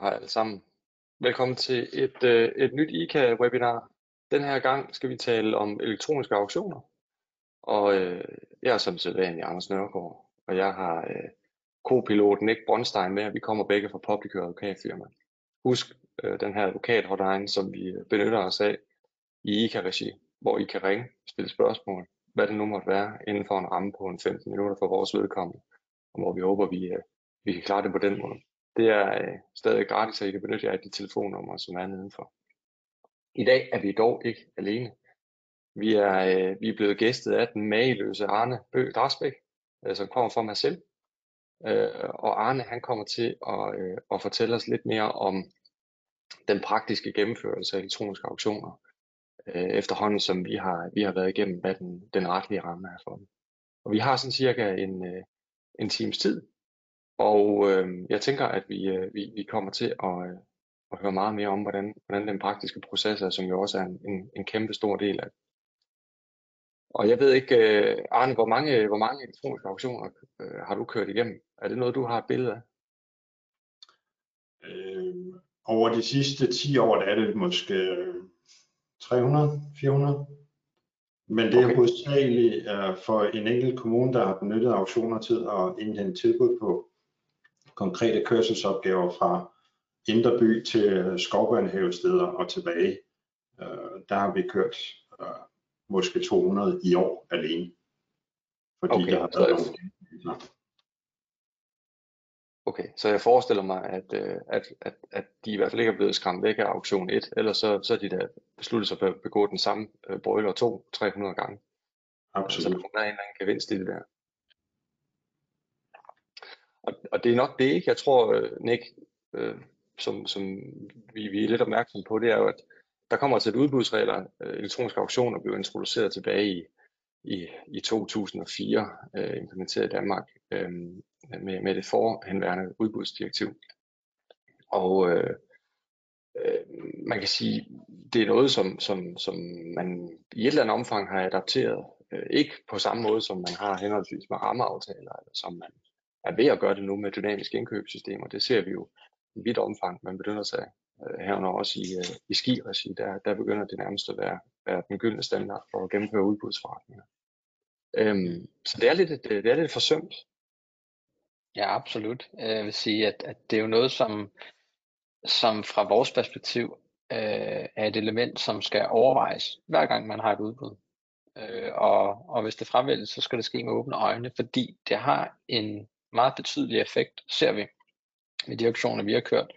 Hej alle sammen. Velkommen til et, øh, et nyt ICA-webinar. Den her gang skal vi tale om elektroniske auktioner. Og øh, jeg er som sædvanlig Anders Nørgaard, og jeg har øh, co-piloten Nick Bronstein med, og vi kommer begge fra Public advokatfirma. Husk øh, den her advokat-hotline, som vi øh, benytter os af i ICA-regi, hvor I kan ringe, stille spørgsmål, hvad det nu måtte være, inden for en ramme på en 15 minutter for vores vedkommende, og hvor vi håber, vi, øh, vi kan klare det på den måde. Det er øh, stadig gratis, så I kan benytte jer af de telefonnumre, som er nedenfor. I dag er vi dog ikke alene. Vi er, øh, vi er blevet gæstet af den mageløse Arne Bø Drasbæk, øh, som kommer fra mig selv. Øh, og Arne han kommer til at, øh, at fortælle os lidt mere om den praktiske gennemførelse af elektroniske auktioner, øh, efterhånden som vi har, vi har været igennem, hvad den, den retlige ramme er for dem. Og vi har sådan cirka en, øh, en times tid og øh, jeg tænker, at vi, øh, vi, vi kommer til at, øh, at høre meget mere om, hvordan, hvordan den praktiske proces er, som jo også er en, en, en kæmpe stor del af. Og jeg ved ikke, øh, Arne, hvor mange, hvor mange elektroniske auktioner øh, har du kørt igennem? Er det noget, du har et billede af? Øh, over de sidste 10 år der er det måske 300, 400. Men det er okay. hovedsageligt uh, for en enkelt kommune, der har benyttet auktioner til at indhente tilbud på konkrete kørselsopgaver fra Indre By til skovbørnehavesteder og tilbage. Øh, der har vi kørt øh, måske 200 i år alene. Fordi okay, der har været nogle... Okay, så jeg forestiller mig, at, øh, at, at, at de i hvert fald ikke er blevet skræmt væk af auktion 1, eller så, så er de da besluttet sig for at begå den samme øh, brøler 2 300 gange. Absolut. Så der er en eller anden gevinst i det der. Og, og det er nok det, ikke? Jeg tror, øh, Nick, øh, som, som vi, vi er lidt opmærksom på, det er jo, at der kommer altså et udbudsregler. Øh, elektroniske auktioner blev introduceret tilbage i, i, i 2004, øh, implementeret i Danmark øh, med, med det forhenværende udbudsdirektiv. Og øh, øh, man kan sige, det er noget, som, som, som man i et eller andet omfang har adapteret. Øh, ikke på samme måde, som man har henholdsvis med rammeaftaler, eller som man er ved at gøre det nu med dynamiske indkøbssystemer. Det ser vi jo i vidt omfang, man begynder sig øh, herunder også i, øh, i skiregi, der, der begynder det nærmest at være, være den gyldne standard for at gennemføre udbudsforretninger. Øhm, så det er lidt, et, det er lidt forsømt. Ja, absolut. Øh, jeg vil sige, at, at det er jo noget, som, som fra vores perspektiv øh, er et element, som skal overvejes, hver gang man har et udbud. Øh, og, og hvis det fravælges, så skal det ske med åbne øjne, fordi det har en meget betydelig effekt, ser vi med de auktioner, vi har kørt.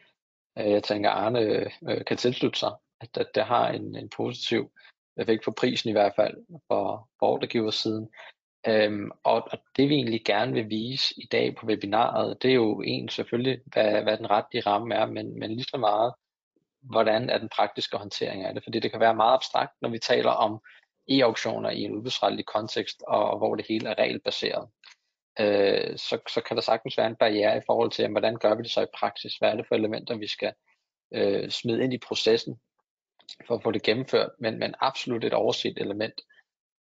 Øh, jeg tænker, Arne øh, kan tilslutte sig, at, at det har en, en positiv effekt på prisen i hvert fald for, for ordregiversiden. Øhm, og, og det vi egentlig gerne vil vise i dag på webinaret, det er jo en selvfølgelig, hvad, hvad den retlige ramme er, men, men lige så meget, hvordan er den praktiske håndtering af det. Fordi det kan være meget abstrakt, når vi taler om e-auktioner i en udbudsretlig kontekst, og, og hvor det hele er regelbaseret øh, så, så kan der sagtens være en barriere i forhold til, jamen, hvordan gør vi det så i praksis? Hvad er det for elementer, vi skal øh, smide ind i processen for at få det gennemført? Men, men absolut et overset element.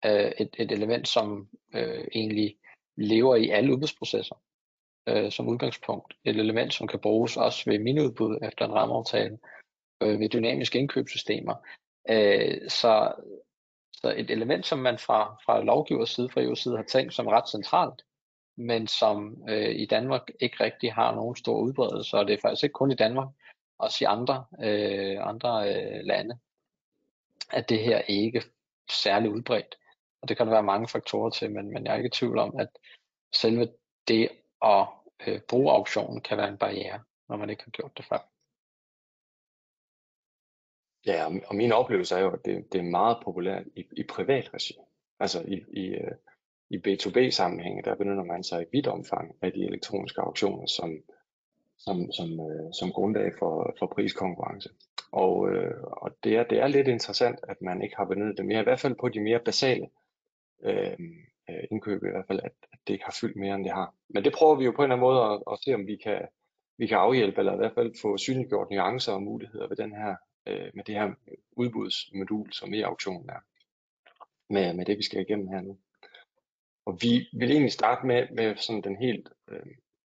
Øh, et, et element, som øh, egentlig lever i alle udbudsprocesser øh, som udgangspunkt. Et element, som kan bruges også ved miniudbud efter en rammeaftale, øh, ved dynamiske indkøbssystemer. Øh, så, så et element, som man fra, fra lovgivers side, fra EU's side, har tænkt som ret centralt, men som øh, i Danmark ikke rigtig har nogen stor udbredelse, og det er faktisk ikke kun i Danmark, også i andre, øh, andre øh, lande, at det her ikke særlig udbredt. Og det kan der være mange faktorer til, men, men jeg er ikke i tvivl om, at selve det at øh, bruge auktionen kan være en barriere, når man ikke har gjort det før. Ja, og min oplevelse er jo, at det, det er meget populært i, i privat regi. Altså i, i, øh, i B2B-sammenhænge, der benytter man sig i vidt omfang af de elektroniske auktioner som, som, som, øh, som grundlag for, for priskonkurrence. Og, øh, og det, er, det er lidt interessant, at man ikke har benyttet det mere, i hvert fald på de mere basale øh, øh, indkøb, i hvert fald, at, at det ikke har fyldt mere, end det har. Men det prøver vi jo på en eller anden måde at, at se, om vi kan, vi kan afhjælpe, eller i hvert fald få synliggjort nuancer og muligheder ved den her, øh, med det her udbudsmodul, som e-auktionen er, med, med det, vi skal igennem her nu. Og vi vil egentlig starte med, med sådan den helt øh,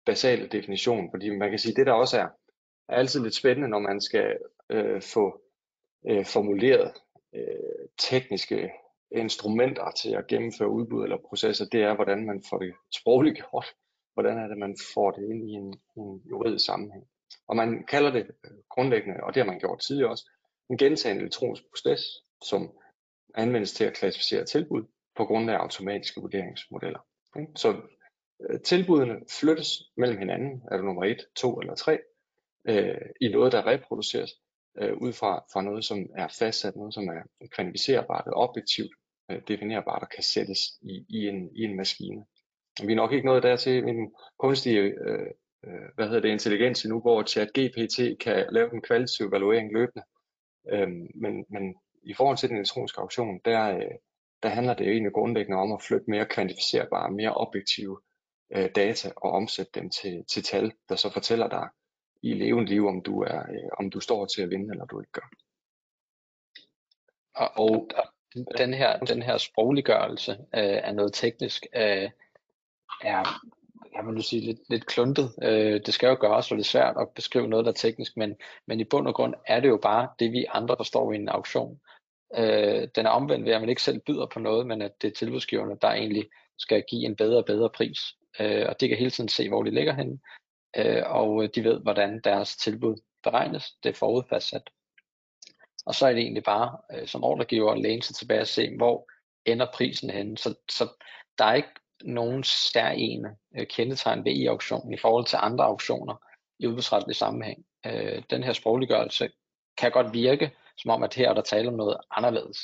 basale definition, fordi man kan sige, det der også er, er altid lidt spændende, når man skal øh, få øh, formuleret øh, tekniske instrumenter til at gennemføre udbud eller processer, det er, hvordan man får det sprogligt gjort. Hvordan er det, man får det ind i en, en juridisk sammenhæng. Og man kalder det øh, grundlæggende, og det har man gjort tidligere også, en gentagende elektronisk proces, som anvendes til at klassificere tilbud på grund af automatiske vurderingsmodeller. Så øh, tilbudene flyttes mellem hinanden, er det nummer 1, 2 eller 3, øh, i noget, der reproduceres øh, ud fra, fra noget, som er fastsat, noget, som er kvantificerbart og objektivt øh, definerbart og kan sættes i, i, en, i en maskine. Vi er nok ikke nået dertil med den kunstige øh, øh, hvad hedder det, intelligens nu, hvor ChatGPT kan lave en kvalitativ evaluering løbende. Øh, men, men i forhold til den elektroniske auktion, der, øh, der handler det jo egentlig grundlæggende om at flytte mere kvantificerbare, mere objektive øh, data og omsætte dem til, til tal, der så fortæller dig i levende liv, om du, er, øh, om du står til at vinde, eller du ikke gør. Og, og den her, den her sprogliggørelse øh, af noget teknisk øh, er, jeg vil sige, lidt, lidt kluntet. Øh, det skal jo gøres, og det er svært at beskrive noget, der er teknisk, men, men i bund og grund er det jo bare det, vi andre forstår i en auktion. Øh, den er omvendt ved, at man ikke selv byder på noget, men at det er tilbudsgiverne, der egentlig skal give en bedre og bedre pris. Øh, og de kan hele tiden se, hvor de ligger henne, øh, og de ved, hvordan deres tilbud beregnes. Det er forudfastsat. Og så er det egentlig bare øh, som ordregiver at læne sig tilbage og se, hvor ender prisen henne. Så, så der er ikke nogen særlige øh, kendetegn ved i auktionen i forhold til andre auktioner i udbudsretlig sammenhæng. Øh, den her sprogliggørelse kan godt virke, som om at her er der tale om noget anderledes,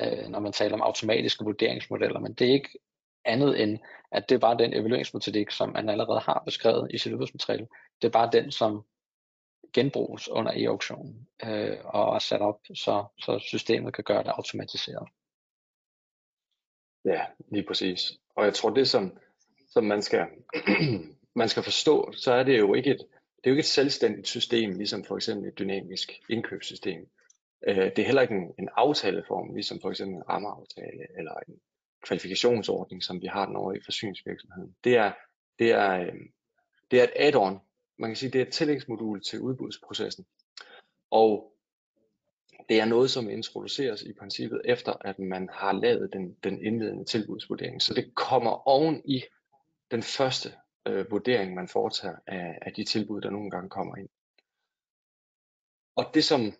øh, når man taler om automatiske vurderingsmodeller, men det er ikke andet end, at det er bare den evalueringsmetodik, som man allerede har beskrevet i sit udbudsmateriale. Det er bare den, som genbruges under e-auktionen øh, og er sat op, så, så systemet kan gøre det automatiseret. Ja, lige præcis. Og jeg tror, det som, som man, skal, man skal forstå, så er det jo ikke et, det er jo ikke et selvstændigt system, ligesom for eksempel et dynamisk indkøbssystem. Øh, det er heller ikke en, en aftaleform, ligesom for eksempel en rammeaftale eller en kvalifikationsordning, som vi har den over i forsyningsvirksomheden. Det er, det er, øh, det er et add-on. Man kan sige, det er et tillægsmodul til udbudsprocessen. Og det er noget, som introduceres i princippet efter, at man har lavet den, den indledende tilbudsvurdering. Så det kommer oven i den første øh, vurdering, man foretager af, af de tilbud, der nogle gange kommer ind. Og det, som,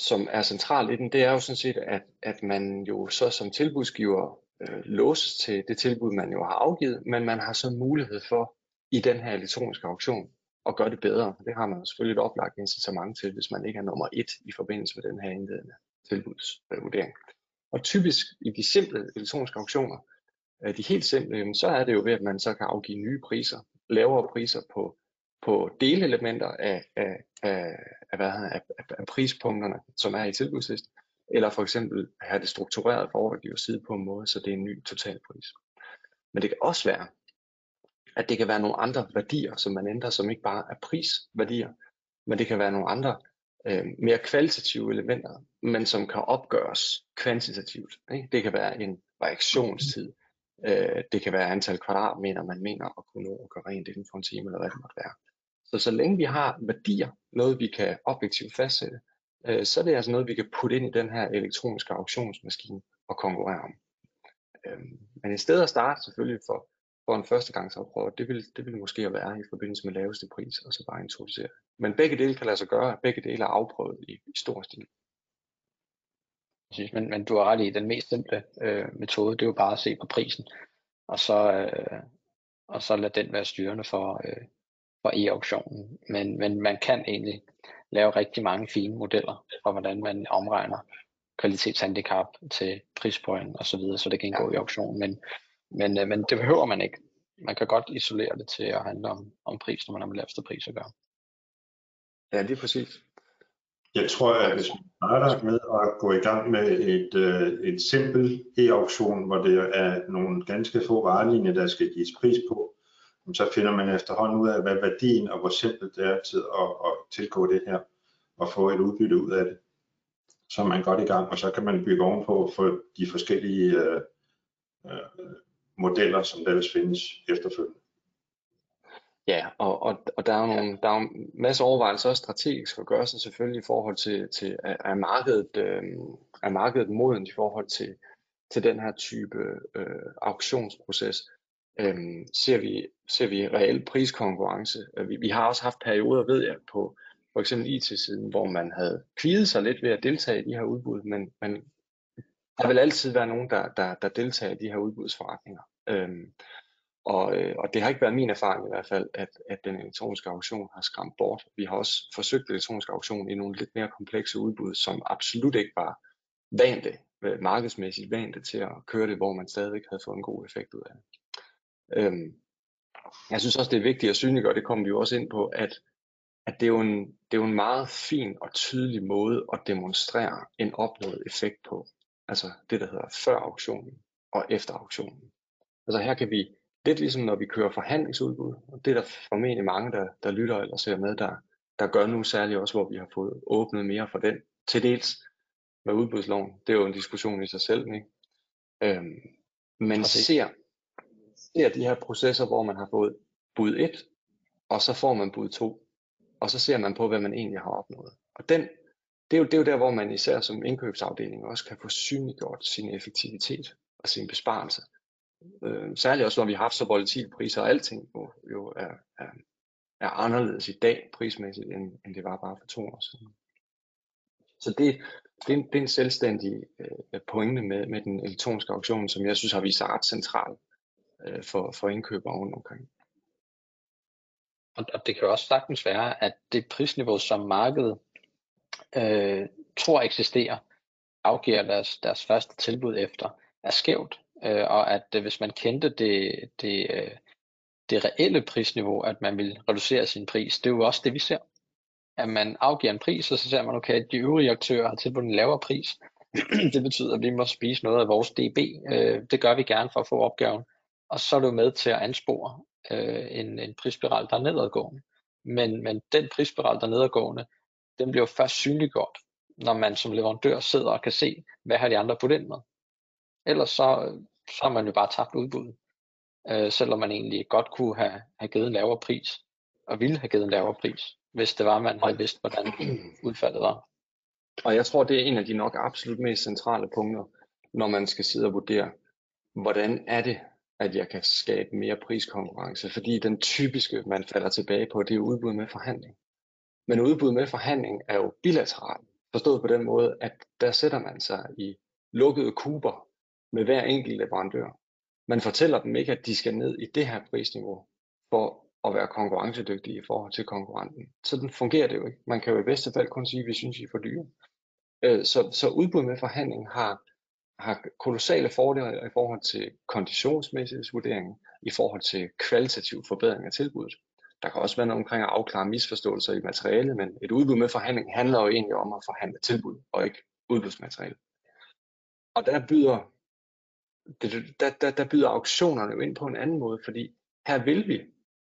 som er centralt i den, det er jo sådan set, at, at man jo så som tilbudsgiver øh, låses til det tilbud, man jo har afgivet, men man har så mulighed for i den her elektroniske auktion at gøre det bedre. Det har man selvfølgelig et oplagt incitament til, hvis man ikke er nummer et i forbindelse med den her indledende tilbudsvurdering. Og typisk i de simple elektroniske auktioner, øh, de helt simple, så er det jo ved, at man så kan afgive nye priser, lavere priser på, på delelementer af, af, af, af, hvad af, af, af prispunkterne, som er i tilbudslisten, eller for eksempel have det struktureret for overgivers side på en måde, så det er en ny totalpris. Men det kan også være, at det kan være nogle andre værdier, som man ændrer, som ikke bare er prisværdier, men det kan være nogle andre øh, mere kvalitative elementer, men som kan opgøres kvantitativt. Ikke? Det kan være en reaktionstid, øh, det kan være antal kvadratmeter, man mener at kunne nå at gøre rent inden for en time, eller hvad det måtte være. Så så længe vi har værdier, noget vi kan objektivt fastsætte, øh, så er det altså noget, vi kan putte ind i den her elektroniske auktionsmaskine og konkurrere om. Øh, men i stedet at starte selvfølgelig for for en førstegangsafprøver, det vil, det vil måske være i forbindelse med laveste pris, og så bare introducere. Men begge dele kan lade sig gøre, begge dele er afprøvet i, i stor stil. Præcis, men, men du har ret i, den mest simple øh, metode, det er jo bare at se på prisen, og så, øh, og så lade den være styrende for, øh, for e-auktionen. Men, men man kan egentlig lave rigtig mange fine modeller for, hvordan man omregner kvalitetshandicap til prispoint og så videre, så det kan indgå ja. i auktionen. Men, men, øh, men det behøver man ikke. Man kan godt isolere det til at handle om, om pris, når man har med laveste pris at gøre. Ja, det er præcis. Jeg tror, at hvis man starter med at gå i gang med et, øh, et simpelt e-auktion, hvor det er nogle ganske få varelinjer, der skal gives pris på, så finder man efterhånden ud af, hvad værdien og hvor simpelt det er til at, at tilgå det her og få et udbytte ud af det. Så er man godt i gang, og så kan man bygge ovenpå for de forskellige øh, øh, modeller, som der findes efterfølgende. Ja, og, og, og der er jo nogle, der er jo en masse overvejelser også strategisk at gøre sig selvfølgelig i forhold til, til er, markedet, øh, er markedet moden i forhold til, til den her type øh, auktionsproces øhm, ser, vi, ser vi reel priskonkurrence? Øh, vi, vi har også haft perioder, ved jeg, på for eksempel IT-siden, hvor man havde kvidet sig lidt ved at deltage i de her udbud, men, men der vil altid være nogen, der, der, der deltager i de her udbudsforretninger. Øhm, og, øh, og det har ikke været min erfaring i hvert fald, at, at den elektroniske auktion har skræmt bort. Vi har også forsøgt elektronisk auktion i nogle lidt mere komplekse udbud, som absolut ikke var vante, øh, markedsmæssigt vante til at køre det, hvor man stadigvæk havde fået en god effekt ud af det. Øhm, jeg synes også, det er vigtigt at synliggøre, det kommer vi jo også ind på, at, at det, er jo en, det er jo en meget fin og tydelig måde at demonstrere en opnået effekt på. Altså det, der hedder før auktionen og efter auktionen. Altså her kan vi lidt ligesom når vi kører forhandlingsudbud, og det er der formentlig mange, der, der lytter eller ser med, der, der gør nu særligt også, hvor vi har fået åbnet mere for den, til dels med udbudsloven. Det er jo en diskussion i sig selv, ikke? Øhm, men ser, ser de her processer, hvor man har fået bud 1, og så får man bud 2, og så ser man på, hvad man egentlig har opnået. Og den, det, er jo, det er jo der, hvor man især som indkøbsafdeling også kan få synliggjort sin effektivitet og sin besparelse. Øh, særligt også, når vi har haft så volatile priser, og alting jo, jo er, er, er anderledes i dag prismæssigt, end, end det var bare for to år siden. Så det, det, er, en, det er en selvstændig øh, pointe med, med den elektroniske auktion, som jeg synes har vist sig ret central øh, for, for indkøbere rundt omkring. Og og det kan jo også sagtens være, at det prisniveau, som markedet øh, tror eksisterer, afgiver deres, deres første tilbud efter, er skævt øh, og at øh, hvis man kendte det, det, øh, det reelle prisniveau, at man vil reducere sin pris, det er jo også det, vi ser. At man afgiver en pris, og så ser man, okay, at de øvrige aktører har tilbudt en lavere pris. det betyder, at vi må spise noget af vores DB. Øh, det gør vi gerne for at få opgaven. Og så er det med til at anspore øh, en, en prisspiral, der er nedadgående. Men, men den prisspiral, der er nedadgående, den bliver jo først synliggjort, når man som leverandør sidder og kan se, hvad har de andre på den med. Ellers så, så har man jo bare tabt udbuddet. Øh, selvom man egentlig godt kunne have, have givet en lavere pris, og ville have givet en lavere pris, hvis det var, man havde vidst, hvordan udfaldet var. Og jeg tror, det er en af de nok absolut mest centrale punkter, når man skal sidde og vurdere, hvordan er det, at jeg kan skabe mere priskonkurrence. Fordi den typiske, man falder tilbage på, det er udbud med forhandling. Men udbud med forhandling er jo bilateralt, Forstået på den måde, at der sætter man sig i lukkede kuber med hver enkelt leverandør. Man fortæller dem ikke, at de skal ned i det her prisniveau for at være konkurrencedygtige i forhold til konkurrenten. Sådan fungerer det jo ikke. Man kan jo i bedste fald kun sige, at vi synes, I er for dyre. Øh, så, så udbud med forhandling har, har kolossale fordele i forhold til konditionsmæssig i forhold til kvalitativ forbedring af tilbuddet. Der kan også være noget omkring at afklare misforståelser i materialet, men et udbud med forhandling handler jo egentlig om at forhandle tilbud, og ikke udbudsmateriale. Og der byder der, der, der byder auktionerne jo ind på en anden måde, fordi her vil vi,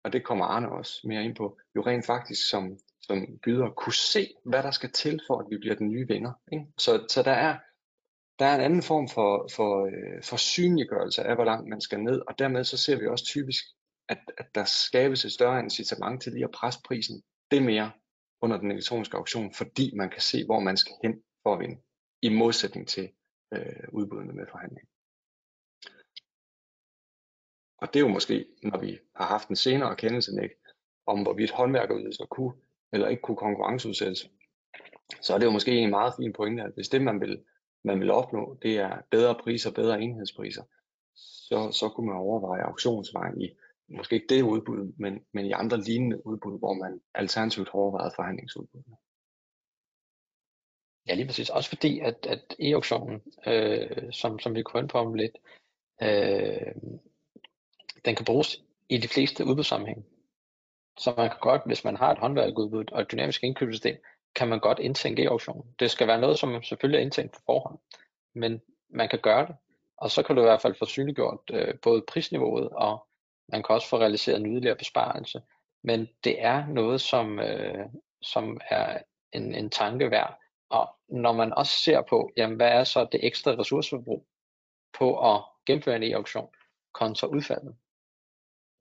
og det kommer Arne også mere ind på, jo rent faktisk som, som byder kunne se, hvad der skal til for, at vi bliver den nye vinder. Ikke? Så, så der er der er en anden form for, for, øh, for synliggørelse af, hvor langt man skal ned, og dermed så ser vi også typisk, at, at der skabes et større incitament til lige at presse prisen det mere under den elektroniske auktion, fordi man kan se, hvor man skal hen for at vinde, i modsætning til øh, udbuddene med forhandling. Og det er jo måske, når vi har haft en senere kendelsenæg, om hvorvidt håndværkerydelser kunne eller ikke kunne konkurrenceudsættes, så er det jo måske en meget fin pointe, at hvis det man vil, man vil opnå, det er bedre priser, bedre enhedspriser, så, så kunne man overveje auktionsvejen i måske ikke det udbud, men, men i andre lignende udbud, hvor man alternativt har overvejet forhandlingsudbuddene. Ja, lige præcis. Også fordi, at, at e-auktionen, øh, som, som vi kunne ind på om lidt, øh, den kan bruges i de fleste udbudssammenhæng. Så man kan godt, hvis man har et håndværkudbud og et dynamisk indkøbssystem, kan man godt indtænke i auktionen. Det skal være noget, som man selvfølgelig er indtænkt på forhånd, men man kan gøre det. Og så kan du i hvert fald få synliggjort øh, både prisniveauet, og man kan også få realiseret en yderligere besparelse. Men det er noget, som, øh, som er en, en tanke værd. Og når man også ser på, jamen, hvad er så det ekstra ressourceforbrug på at gennemføre en e-auktion kontra udfaldet,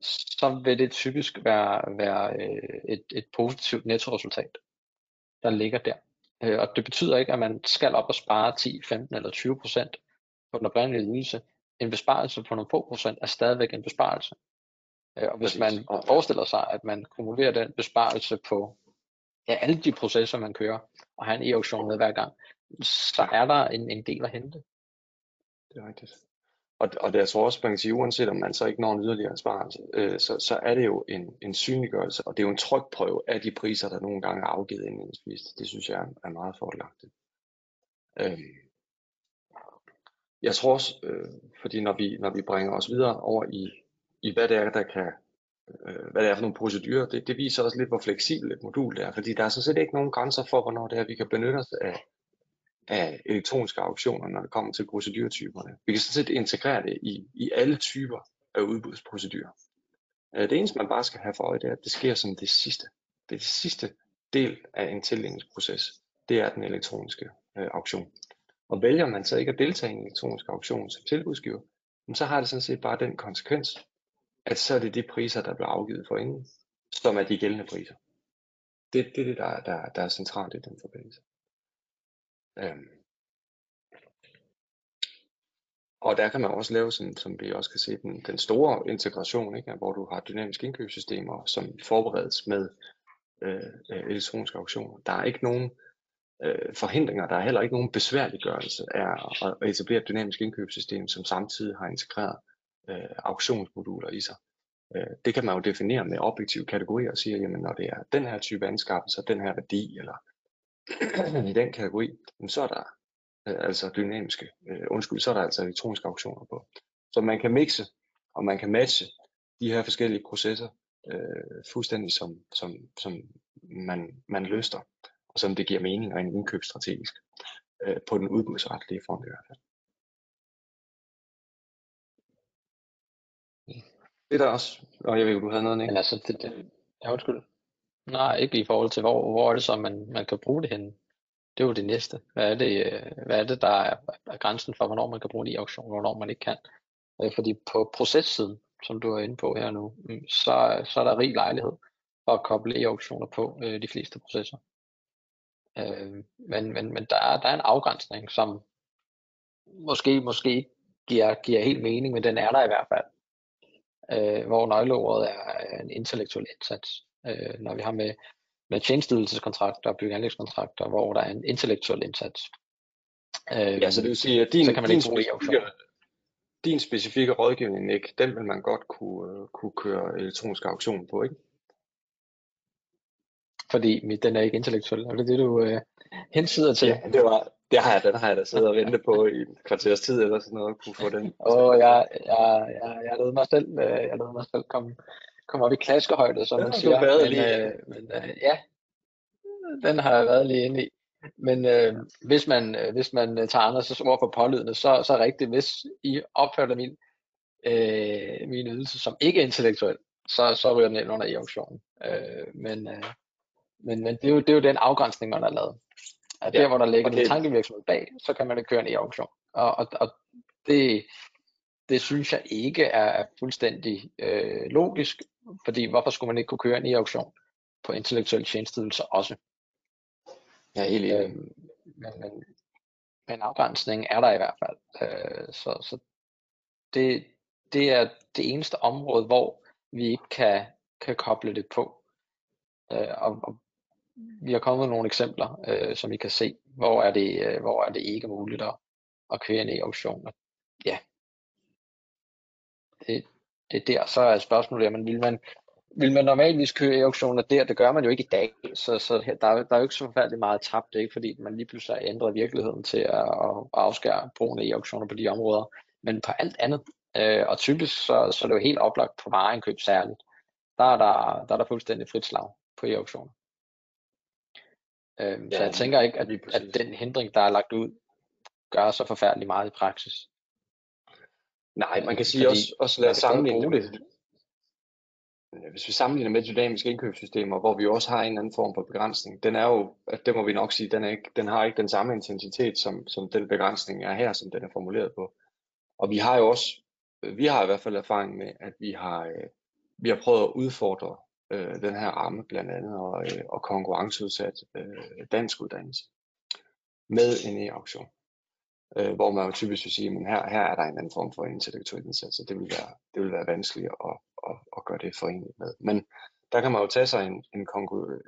så vil det typisk være, være øh, et, et positivt nettoresultat, der ligger der. Øh, og det betyder ikke, at man skal op og spare 10, 15 eller 20 procent på den oprindelige ydelse. En besparelse på nogle få procent er stadigvæk en besparelse. Øh, og hvis man forestiller sig, at man kumulerer den besparelse på ja, alle de processer, man kører, og har en e-auktion med hver gang, så er der en, en del at hente. Det er rigtigt. Og, og det, jeg tror også, man kan sige, uanset om man så ikke når en yderligere besparelse, øh, så, så er det jo en, en synliggørelse, og det er jo en trykprøve af de priser, der nogle gange er afgivet indledningsvis. Det synes jeg er, meget fordelagtigt. Øh, jeg tror også, øh, fordi når vi, når vi bringer os videre over i, i hvad det er, der kan, øh, hvad det er for nogle procedurer, det, det viser også lidt, hvor fleksibelt et modul det er, fordi der er sådan set ikke nogen grænser for, hvornår det er, vi kan benytte os af, af elektroniske auktioner, når det kommer til procedurtyperne. Vi kan sådan set integrere det i, i alle typer af udbudsprocedurer. Øh, det eneste, man bare skal have for øje, det er, at det sker som det sidste. Det er det sidste del af en tildelingsproces. Det er den elektroniske øh, auktion. Og vælger man så ikke at deltage i en elektronisk auktion som tilbudsgiver, så har det sådan set bare den konsekvens, at så er det de priser, der bliver afgivet for inden, som er de gældende priser. Det, det er det, der, der, der er centralt i den forbindelse. Øhm. Og der kan man også lave, sådan, som vi også kan se, den, den store integration, ikke? hvor du har dynamiske indkøbssystemer, som forberedes med øh, øh, elektroniske auktioner. Der er ikke nogen øh, forhindringer, der er heller ikke nogen besværliggørelse af at etablere et dynamisk indkøbssystem, som samtidig har integreret øh, auktionsmoduler i sig. Øh, det kan man jo definere med objektive kategorier og sige, jamen når det er den her type anskaffelse, den her værdi, eller i den kategori, så er der øh, altså dynamiske, øh, undskyld, så er der altså elektroniske auktioner på. Så man kan mixe, og man kan matche de her forskellige processer øh, fuldstændig som, som, som man, man løster, og som det giver mening og en indkøb strategisk øh, på den udbudsretlige front i hvert fald. Det er der også, og jeg ved du havde noget, ikke? Men altså, det, det, ja, undskyld. Nej, ikke i forhold til, hvor, hvor er det så, man, man kan bruge det henne. Det er jo det næste. Hvad er det, øh, hvad er, det der er, er grænsen for, hvornår man kan bruge det i auktion, og hvornår man ikke kan. Øh, fordi på processiden, som du er inde på her nu, mm, så, så er der rig lejlighed for at koble e-auktioner på øh, de fleste processer. Øh, men men, men der, er, der er en afgrænsning, som måske, måske giver, giver helt mening, men den er der i hvert fald. Øh, hvor nøgleordet er en intellektuel indsats øh, når vi har med, med tjenesteydelseskontrakter og byggeanlægskontrakter, hvor der er en intellektuel indsats. Øh, ja, så det vil sige, at din, så kan man din, ikke specifikke, din specifikke rådgivning, ikke, den vil man godt kunne, uh, kunne køre elektronisk auktion på, ikke? Fordi den er ikke intellektuel, er det det, du uh, hensider til? Ja, det, var, det har jeg, den har jeg da siddet og ventet på i et kvarters tid eller sådan noget, kunne få den. Åh, oh, jeg, jeg, jeg, jeg lavede mig selv, jeg lavede mig selv komme komme op i klaskehøjde, som man siger. Været men, lige. Øh, men øh, ja, den har jeg været lige inde i. Men øh, hvis man øh, hvis man tager Anders' ord for pålydende, så, så er det rigtigt, hvis I opfatter min, øh, min ydelse som ikke intellektuel, så, så ryger den ind under e-auktionen. Øh, men, øh, men, men det, er jo, det er jo den afgrænsning, man har lavet. At ja, der, hvor der ligger en tankevirksomhed bag, så kan man køre en e-auktion. Og, og, og det, det synes jeg ikke er fuldstændig øh, logisk, fordi hvorfor skulle man ikke kunne køre en e-auktion på intellektuelle tjenesteydelser også? Ja, helt enig. Øh, men, men, men afgrænsning er der i hvert fald. Øh, så så det, det er det eneste område, hvor vi ikke kan, kan koble det på. Øh, og, og vi har kommet med nogle eksempler, øh, som I kan se, hvor er det, øh, hvor er det ikke muligt at, at køre en e-auktion. Ja, det, det er der, så er spørgsmålet, jamen, vil man, vil man normalvis køre e-auktioner der? Det gør man jo ikke i dag, så, så der, der er jo ikke så forfærdeligt meget tabt, ikke fordi man lige pludselig har ændret virkeligheden til at, at afskære brugen af e-auktioner på de områder, men på alt andet. Øh, og typisk så, så er det jo helt oplagt på vareindkøb særligt. Der er der, der, er der fuldstændig frit slag på e-auktioner. Øh, ja, så jeg tænker ikke, at, at den hindring, der er lagt ud, gør så forfærdeligt meget i praksis. Nej, man kan sige Fordi også, også lad os sammenligne det. Hvis vi sammenligner med dynamiske indkøbssystemer, hvor vi også har en eller anden form for begrænsning, den er jo, at det må vi nok sige, den, er ikke, den har ikke den samme intensitet, som, som den begrænsning er her, som den er formuleret på. Og vi har jo også, vi har i hvert fald erfaring med, at vi har, vi har prøvet at udfordre øh, den her ramme blandt andet og, øh, og konkurrenceudsat øh, dansk uddannelse med en e-auktion. Øh, hvor man jo typisk vil sige, at her, her er der en anden form for intellektuel indsats, og det vil være, det vil være vanskeligt at, at, at gøre det forenligt med. Men der kan man jo tage sig en, en,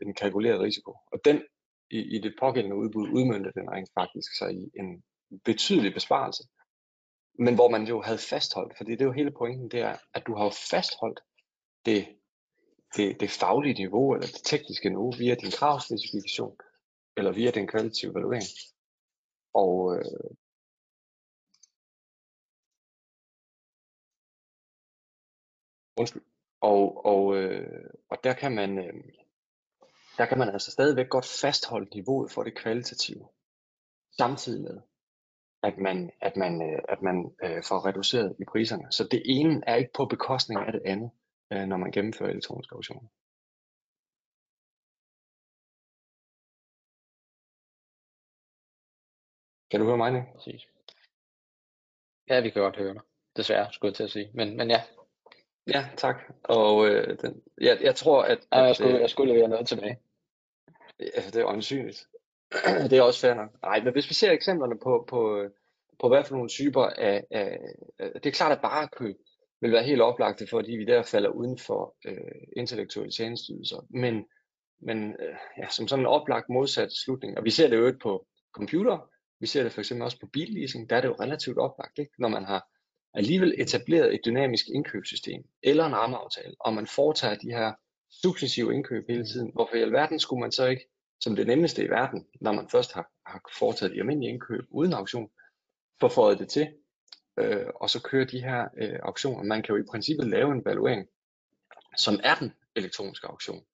en kalkuleret risiko, og den i, i det pågældende udbud udmyndte den rent faktisk sig i en betydelig besparelse, men hvor man jo havde fastholdt, fordi det er jo hele pointen, det er, at du har fastholdt det, det, det faglige niveau, eller det tekniske niveau, via din kravspecifikation, eller via den kvalitative evaluering. Og øh, undskyld. Og, og, øh, og der kan man øh, der kan man altså stadigvæk godt fastholde niveauet for det kvalitative, samtidig med, at man, at man, øh, at man øh, får reduceret i priserne. Så det ene er ikke på bekostning af det andet, øh, når man gennemfører elektroniske auktioner. Kan du høre mig Nick? Præcis. Ja, vi kan godt høre dig. Desværre, skulle jeg til at sige. Men, men ja. Ja, tak. Og øh, den, jeg, jeg tror, at... Ja, at jeg, skulle, øh, jeg skulle levere noget tilbage. Altså, det er øjensynligt. det er også fair nok. Nej, men hvis vi ser eksemplerne på, på, på hvad for nogle typer af, af, det er klart, at bare køb vil være helt oplagte, fordi vi der falder uden for øh, intellektuelle tjenesteydelser. Men, men øh, ja, som sådan en oplagt modsat slutning, og vi ser det jo ikke på computer, vi ser det for eksempel også på billeasing, der er det jo relativt oplagt, ikke? når man har alligevel etableret et dynamisk indkøbssystem eller en rammeaftale, og man foretager de her successive indkøb hele tiden, hvorfor i alverden skulle man så ikke, som det nemmeste i verden, når man først har, har foretaget de almindelige indkøb uden auktion, få det til, øh, og så køre de her øh, auktioner. Man kan jo i princippet lave en evaluering, som er den elektroniske auktion.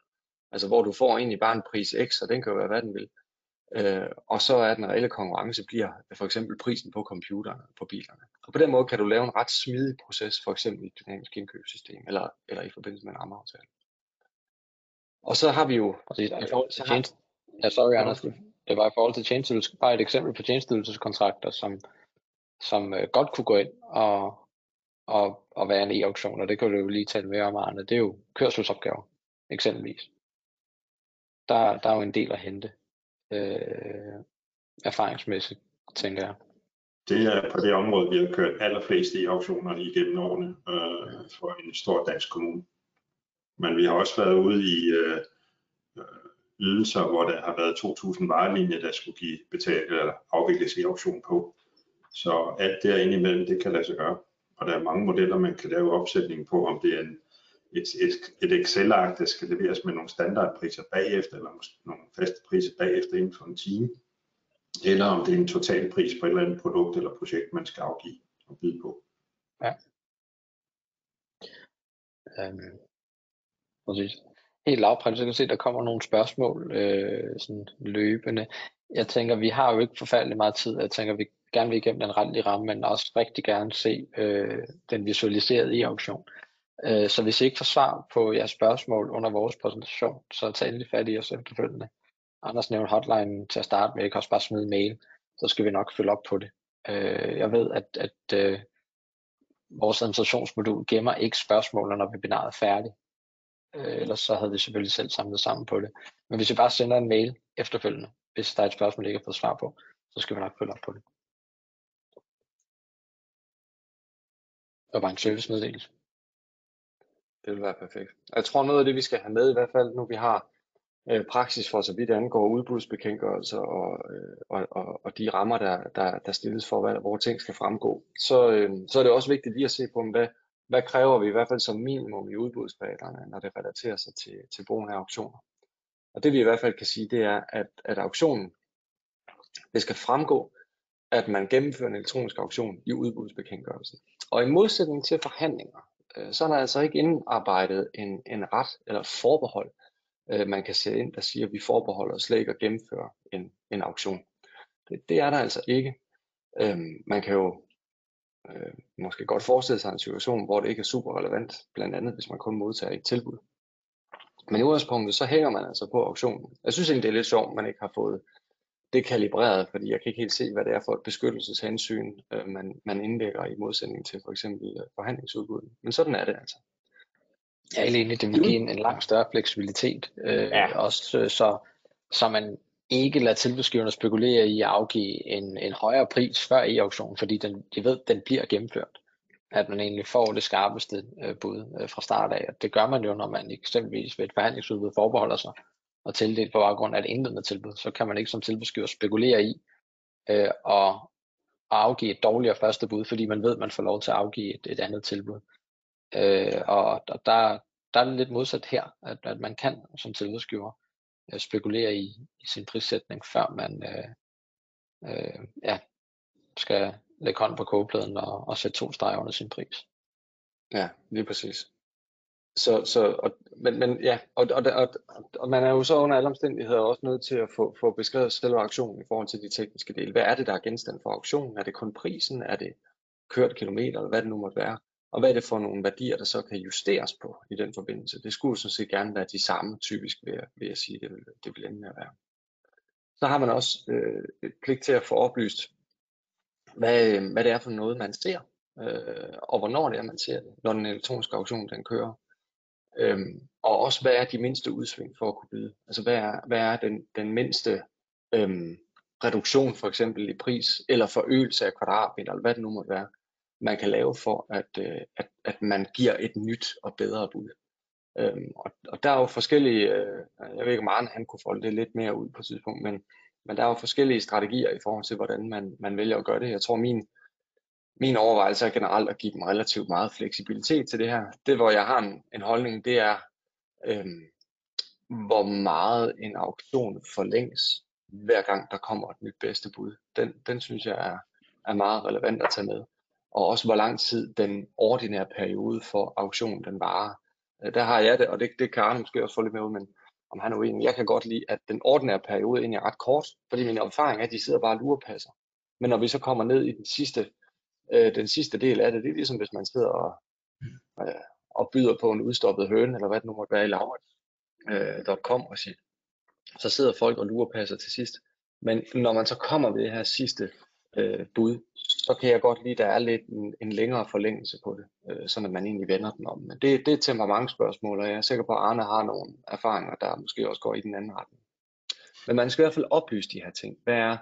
Altså hvor du får egentlig bare en pris X, og den kan jo være, hvad den vil. Øh, og så er den reelle konkurrence bliver for eksempel prisen på computerne, på bilerne. Og på den måde kan du lave en ret smidig proces, for eksempel i et dynamisk indkøbssystem, eller, eller i forbindelse med en rammeaftale. Og så har vi jo... Præcis. I forhold til tjeneste... Ja, sorry, Anders. Det var i forhold til tjenesteydelses... Bare et eksempel på tjenesteydelseskontrakter, som, som uh, godt kunne gå ind og, og, og være en e-auktion, og det kan du jo lige tale mere om, Arne. Det er jo kørselsopgaver, eksempelvis. Der, der er jo en del at hente øh, erfaringsmæssigt, tænker jeg. Det er på det område, vi har kørt allerflest i auktioner igennem årene øh, for en stor dansk kommune. Men vi har også været ude i øh, øh ydelser, hvor der har været 2.000 varelinjer, der skulle give betalt eller afvikles i auktion på. Så alt derinde imellem, det kan lade sig gøre. Og der er mange modeller, man kan lave opsætning på, om det er en, et, et, et Excel-ark, der skal leveres med nogle standardpriser bagefter, eller nogle faste priser bagefter inden for en time, eller om det er en total pris på et eller andet produkt eller projekt, man skal afgive og byde på. Ja. Øhm, præcis. Helt lavprægt, så kan se, at der kommer nogle spørgsmål øh, sådan løbende. Jeg tænker, vi har jo ikke forfærdelig meget tid. Jeg tænker, vi gerne vil igennem den retlige ramme, men også rigtig gerne se øh, den visualiseret i auktion. Øh, Øh, så hvis I ikke får svar på jeres spørgsmål under vores præsentation, så tag endelig fat i os efterfølgende. Anders nævnte hotline til at starte med, I kan også bare smide mail, så skal vi nok følge op på det. Øh, jeg ved, at, at øh, vores administrationsmodul gemmer ikke spørgsmålene, når webinaret er færdigt. Ellers så havde vi selvfølgelig selv samlet sammen på det. Men hvis I bare sender en mail efterfølgende, hvis der er et spørgsmål, I ikke har fået svar på, så skal vi nok følge op på det. Det var bare en servicemeddelelse. Det vil være perfekt. Jeg tror noget af det, vi skal have med i hvert fald, nu vi har øh, praksis for så vidt angår udbudsbekendtgørelser og, øh, og, og, og de rammer, der, der, der stilles for, hvad, hvor ting skal fremgå, så, øh, så er det også vigtigt lige at se på, hvad, hvad kræver vi i hvert fald som minimum i udbudsreglerne, når det relaterer sig til, til brugen af auktioner. Og det vi i hvert fald kan sige, det er, at, at auktionen, det skal fremgå, at man gennemfører en elektronisk auktion i udbudsbekendtgørelsen. Og i modsætning til forhandlinger, øh, så er der altså ikke indarbejdet en, en ret eller forbehold, øh, man kan sætte ind, der siger, at vi forbeholder os slet ikke at gennemføre en, en auktion. Det, det er der altså ikke. Øhm, man kan jo øh, måske godt forestille sig en situation, hvor det ikke er super relevant, blandt andet hvis man kun modtager et tilbud. Men i udgangspunktet, så hænger man altså på auktionen. Jeg synes egentlig, det er lidt sjovt, man ikke har fået det kalibreret, fordi jeg kan ikke helt se, hvad det er for et beskyttelseshensyn, øh, man, man indlægger i modsætning til for eksempel øh, forhandlingsudbuddet. Men sådan er det altså. Ja, egentlig det vil give en, en langt større fleksibilitet, øh, ja. også øh, så, så man ikke lader tilbudsgiverne spekulere i at afgive en, en højere pris før i auktionen, fordi den, de ved, den bliver gennemført. At man egentlig får det skarpeste øh, bud øh, fra start af. Og det gør man jo, når man eksempelvis ved et forhandlingsudbud forbeholder sig og tildelt på baggrund af et indledende tilbud. Så kan man ikke som tilbudsgiver spekulere i øh, og, afgive et dårligere første bud, fordi man ved, at man får lov til at afgive et, et andet tilbud. Øh, og, og der, der er det lidt modsat her, at, at man kan som tilbudsgiver øh, spekulere i, i sin prissætning, før man øh, øh, ja, skal lægge hånd på kogepladen og, og sætte to streger under sin pris. Ja, lige præcis. Så, så og, men, men ja, og, og, og, og man er jo så under alle omstændigheder også nødt til at få, få beskrevet selve auktionen i forhold til de tekniske dele. Hvad er det, der er genstand for auktionen? Er det kun prisen? Er det kørt kilometer, eller hvad det nu måtte være? Og hvad er det for nogle værdier, der så kan justeres på i den forbindelse? Det skulle sådan set gerne være de samme, typisk vil jeg, vil jeg sige, det vil, det vil ende med at være. Så har man også øh, et pligt til at få oplyst, hvad, øh, hvad det er for noget, man ser, øh, og hvornår det er, man ser det, når den elektroniske auktion den kører. Øhm, og også, hvad er de mindste udsving for at kunne byde? Altså, hvad er, hvad er den, den mindste øhm, reduktion for eksempel i pris, eller forøgelse af kvadratmeter, eller hvad det nu måtte være, man kan lave for, at, øh, at, at man giver et nyt og bedre bud. Øhm, og, og der er jo forskellige, øh, jeg ved ikke om Arne han kunne folde det lidt mere ud på et tidspunkt, men, men der er jo forskellige strategier i forhold til, hvordan man, man vælger at gøre det. Jeg tror, min, min overvejelse er generelt at give dem relativt meget fleksibilitet til det her. Det, hvor jeg har en, en holdning, det er, øhm, hvor meget en auktion forlænges, hver gang der kommer et nyt bedste bud. Den, den synes jeg er, er meget relevant at tage med. Og også hvor lang tid den ordinære periode for auktionen den varer. Øh, der har jeg det, og det, det kan Arne måske også få lidt med ud, men om han er uenig. Jeg kan godt lide, at den ordinære periode egentlig er ret kort, fordi min erfaring er, at de sidder bare og lurepasser. Men når vi så kommer ned i den sidste øh, den sidste del af det, det er ligesom hvis man sidder og, øh, og byder på en udstoppet høne, eller hvad det nu måtte være i lavret.com øh, og siger, så sidder folk og lurer passer til sidst. Men når man så kommer ved det her sidste øh, bud, så kan jeg godt lide, at der er lidt en, en længere forlængelse på det, øh, sådan at man egentlig vender den om. Men det, det er temperamentsspørgsmål, og jeg er sikker på, at Arne har nogle erfaringer, der måske også går i den anden retning. Men man skal i hvert fald oplyse de her ting. Hvad er,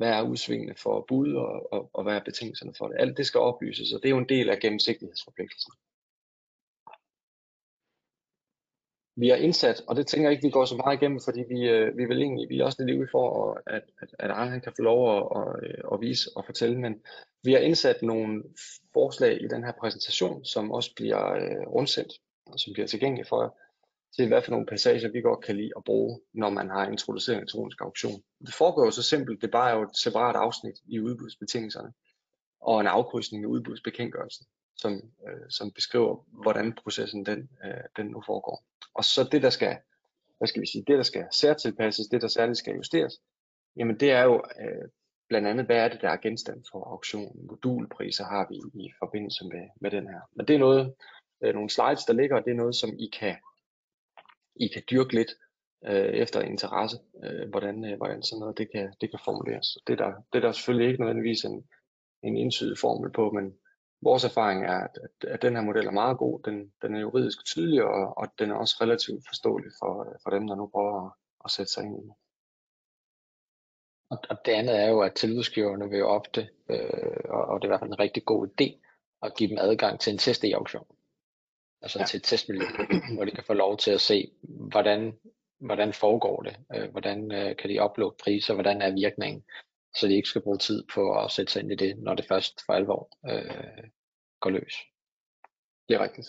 hvad er udsvingende for bud, og, og, og hvad er betingelserne for det. Alt det skal oplyses, og det er jo en del af gennemsigtighedsforpligtelsen. Vi har indsat, og det tænker jeg ikke, vi går så meget igennem, fordi vi, øh, vi vil egentlig, vi er også lidt ude for, at, at, at Arne kan få lov at, at, at vise og fortælle, men vi har indsat nogle forslag i den her præsentation, som også bliver øh, rundsendt, og som bliver tilgængelige for jer, til hvad for nogle passager vi godt kan lide at bruge, når man har introduceret en elektronisk auktion. Det foregår jo så simpelt, det bare er jo et separat afsnit i udbudsbetingelserne, og en afkrydsning i udbudsbekendtgørelsen, som, øh, som beskriver, hvordan processen den, øh, den nu foregår. Og så det, der skal, hvad skal vi sige, det, der skal særtilpasses, det, der særligt skal justeres, jamen det er jo øh, blandt andet, hvad er det, der er genstand for auktionen. Modulpriser har vi i forbindelse med, med den her. Men det er noget, øh, nogle slides, der ligger, og det er noget, som I kan i kan dyrke lidt øh, efter interesse, øh, hvordan, øh, hvordan sådan noget det kan, det kan formuleres. Det er, der, det er der selvfølgelig ikke nødvendigvis en, en entydig formel på, men vores erfaring er, at, at, at den her model er meget god. Den, den er juridisk tydelig, og, og den er også relativt forståelig for, for dem, der nu prøver at, at sætte sig ind i det. Og det andet er jo, at tilbudsgiverne vil jo ofte, øh, og det er i hvert fald en rigtig god idé, at give dem adgang til en test i auktion altså ja. til et testmiljø, hvor de kan få lov til at se, hvordan, hvordan foregår det, øh, hvordan øh, kan de uploade priser, hvordan er virkningen, så de ikke skal bruge tid på at sætte sig ind i det, når det først for alvor øh, går løs. Det er rigtigt.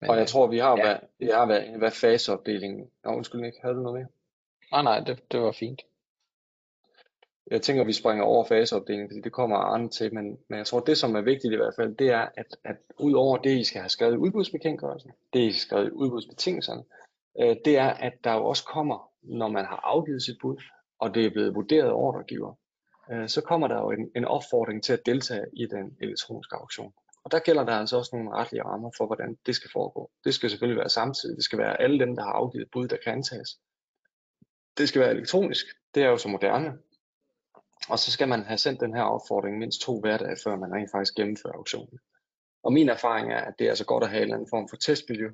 Men, og jeg tror, vi har ja. været, vi har været, hvad faseopdelingen. Nå, undskyld ikke, havde du noget mere? Nej, nej, det, det var fint jeg tænker, at vi springer over faseopdelingen, fordi det kommer Arne til, men, men jeg tror, det som er vigtigt i hvert fald, det er, at, at ud over det, I skal have skrevet i udbudsbekendtgørelsen, det I skal skrevet i udbudsbetingelserne, øh, det er, at der jo også kommer, når man har afgivet sit bud, og det er blevet vurderet af ordregiver, øh, så kommer der jo en, en opfordring til at deltage i den elektroniske auktion. Og der gælder der altså også nogle retlige rammer for, hvordan det skal foregå. Det skal selvfølgelig være samtidig. Det skal være alle dem, der har afgivet bud, der kan antages. Det skal være elektronisk. Det er jo så moderne. Og så skal man have sendt den her opfordring mindst to hverdage, før man rent faktisk gennemfører auktionen. Og min erfaring er, at det er altså godt at have en eller anden form for testmiljø,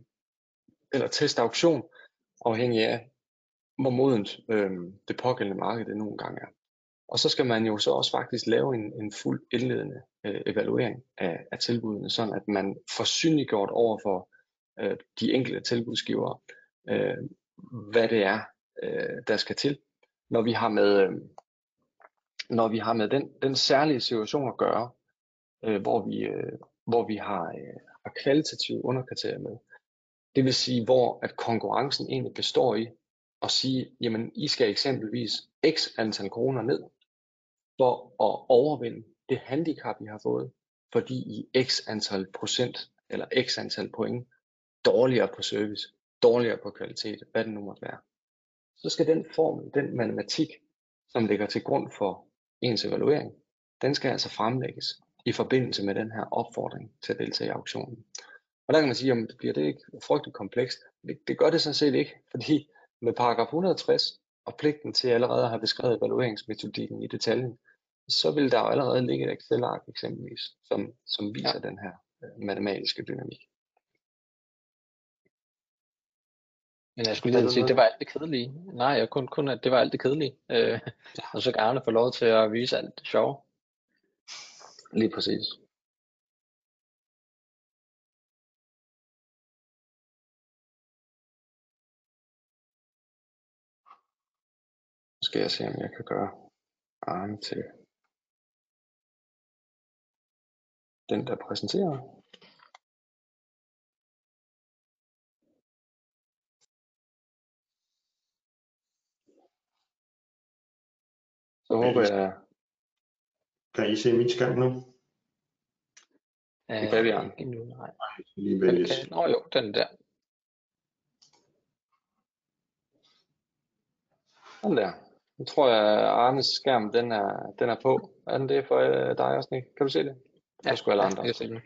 eller testauktion, afhængig af, hvor modent øh, det pågældende marked det nogle gange er. Og så skal man jo så også faktisk lave en, en fuld indledende øh, evaluering af, af tilbudene, sådan at man får synliggjort over for øh, de enkelte tilbudsgivere, øh, hvad det er, øh, der skal til, når vi har med, øh, når vi har med den, den særlige situation at gøre, øh, hvor vi, øh, hvor vi har, øh, har kvalitative underkriterier med. Det vil sige, hvor at konkurrencen egentlig består i at sige, jamen I skal eksempelvis x antal kroner ned for at overvinde det handicap, I har fået, fordi I x antal procent eller x antal point dårligere på service, dårligere på kvalitet, hvad det nu måtte være. Så skal den formel, den matematik, som ligger til grund for ens evaluering, den skal altså fremlægges i forbindelse med den her opfordring til at deltage i auktionen. Og der kan man sige, om det bliver det ikke frygteligt komplekst. Det, det gør det sådan set ikke, fordi med paragraf 160 og pligten til allerede at have beskrevet evalueringsmetodikken i detaljen, så vil der jo allerede ligge et Excel-ark eksempelvis, som, som viser ja. den her øh, matematiske dynamik. Men jeg skulle lige sige, det var alt det kedelige. Nej, jeg kun, kun at det var alt det kedelige. Øh, og så gerne få lov til at vise alt det sjove. Lige præcis. Nu skal jeg se, om jeg kan gøre armen til den, der præsenterer. Så håber jeg, kan I se min skærm nu? Det kan vi, Arne. Endnu, nej. Lige vælges. Okay. Nå jo, den der. Sådan der. Nu tror jeg, Arnes skærm den er, den er på. Er den det for øh, dig også, Nick? Kan du se det? Ja, skulle alle andre jeg også. se den.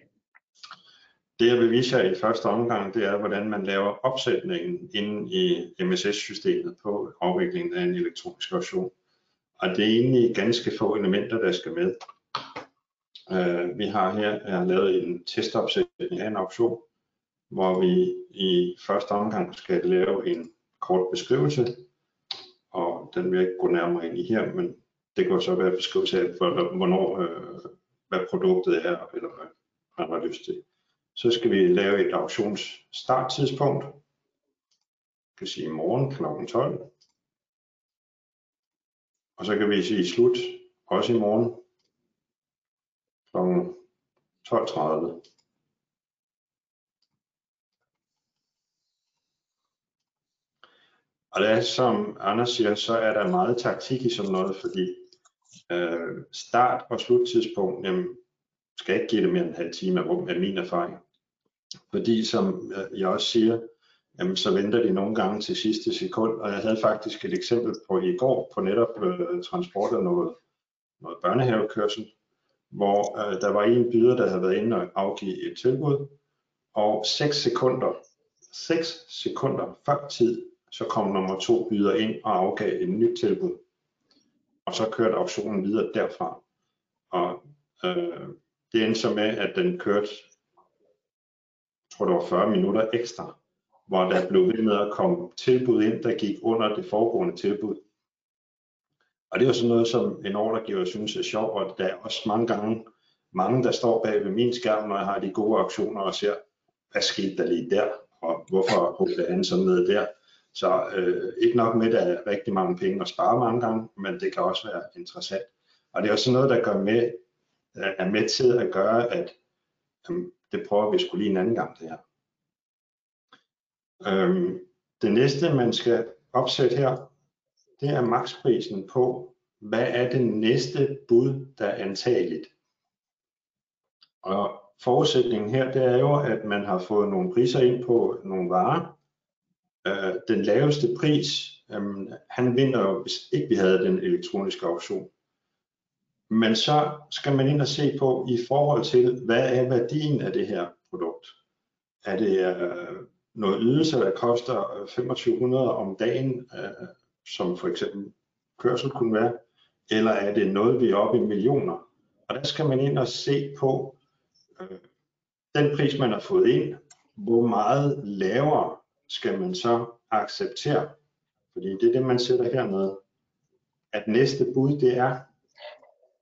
Det jeg vil vise jer i første omgang, det er, hvordan man laver opsætningen inde i MSS-systemet på afviklingen af en elektronisk version. Og det er egentlig ganske få elementer, der skal med. Øh, vi har her jeg har lavet en testopsætning af en auktion, hvor vi i første omgang skal lave en kort beskrivelse, og den vil jeg ikke gå nærmere ind i her, men det kan så være beskrivelse af, hvornår, øh, hvad produktet er, eller hvad man har lyst til. Så skal vi lave et auktions starttidspunkt, kan sige i morgen kl. 12, og så kan vi sige slut, også i morgen kl. 12.30. Og det er, som Anders siger, så er der meget taktik i sådan noget, fordi øh, start- og sluttidspunkt, jamen, skal ikke give det mere end en halv time af min erfaring. Fordi som øh, jeg også siger, jamen, så venter de nogle gange til sidste sekund. Og jeg havde faktisk et eksempel på i går på netop øh, transport af noget, noget børnehavekørsel, hvor øh, der var en byder, der havde været inde og afgive et tilbud, og 6 sekunder, 6 sekunder før tid, så kom nummer to byder ind og afgav et nyt tilbud. Og så kørte auktionen videre derfra. Og øh, det endte så med, at den kørte, jeg tror det var 40 minutter ekstra, hvor der blev ved med at komme tilbud ind, der gik under det foregående tilbud. Og det er jo sådan noget, som en ordregiver synes er sjovt, og der er også mange gange mange, der står bag ved min skærm, når jeg har de gode auktioner og ser, hvad skete der lige der, og hvorfor hugger han sådan noget der. Så øh, ikke nok med, at der er rigtig mange penge at spare mange gange, men det kan også være interessant. Og det er også noget, der gør med, øh, er med til at gøre, at jamen, det prøver vi skulle lige en anden gang det her. Øhm, det næste, man skal opsætte her, det er maksprisen på, hvad er det næste bud, der er antageligt. Og forudsætningen her, det er jo, at man har fået nogle priser ind på nogle varer. Øh, den laveste pris, øh, han vinder jo, hvis ikke vi havde den elektroniske auktion. Men så skal man ind og se på i forhold til, hvad er værdien af det her produkt. Er det øh, noget ydelse, der koster øh, 2500 om dagen, øh, som for eksempel kørsel kunne være, eller er det noget, vi er oppe i millioner? Og der skal man ind og se på, øh, den pris, man har fået ind, hvor meget lavere skal man så acceptere? Fordi det er det, man sætter hernede. At næste bud, det er,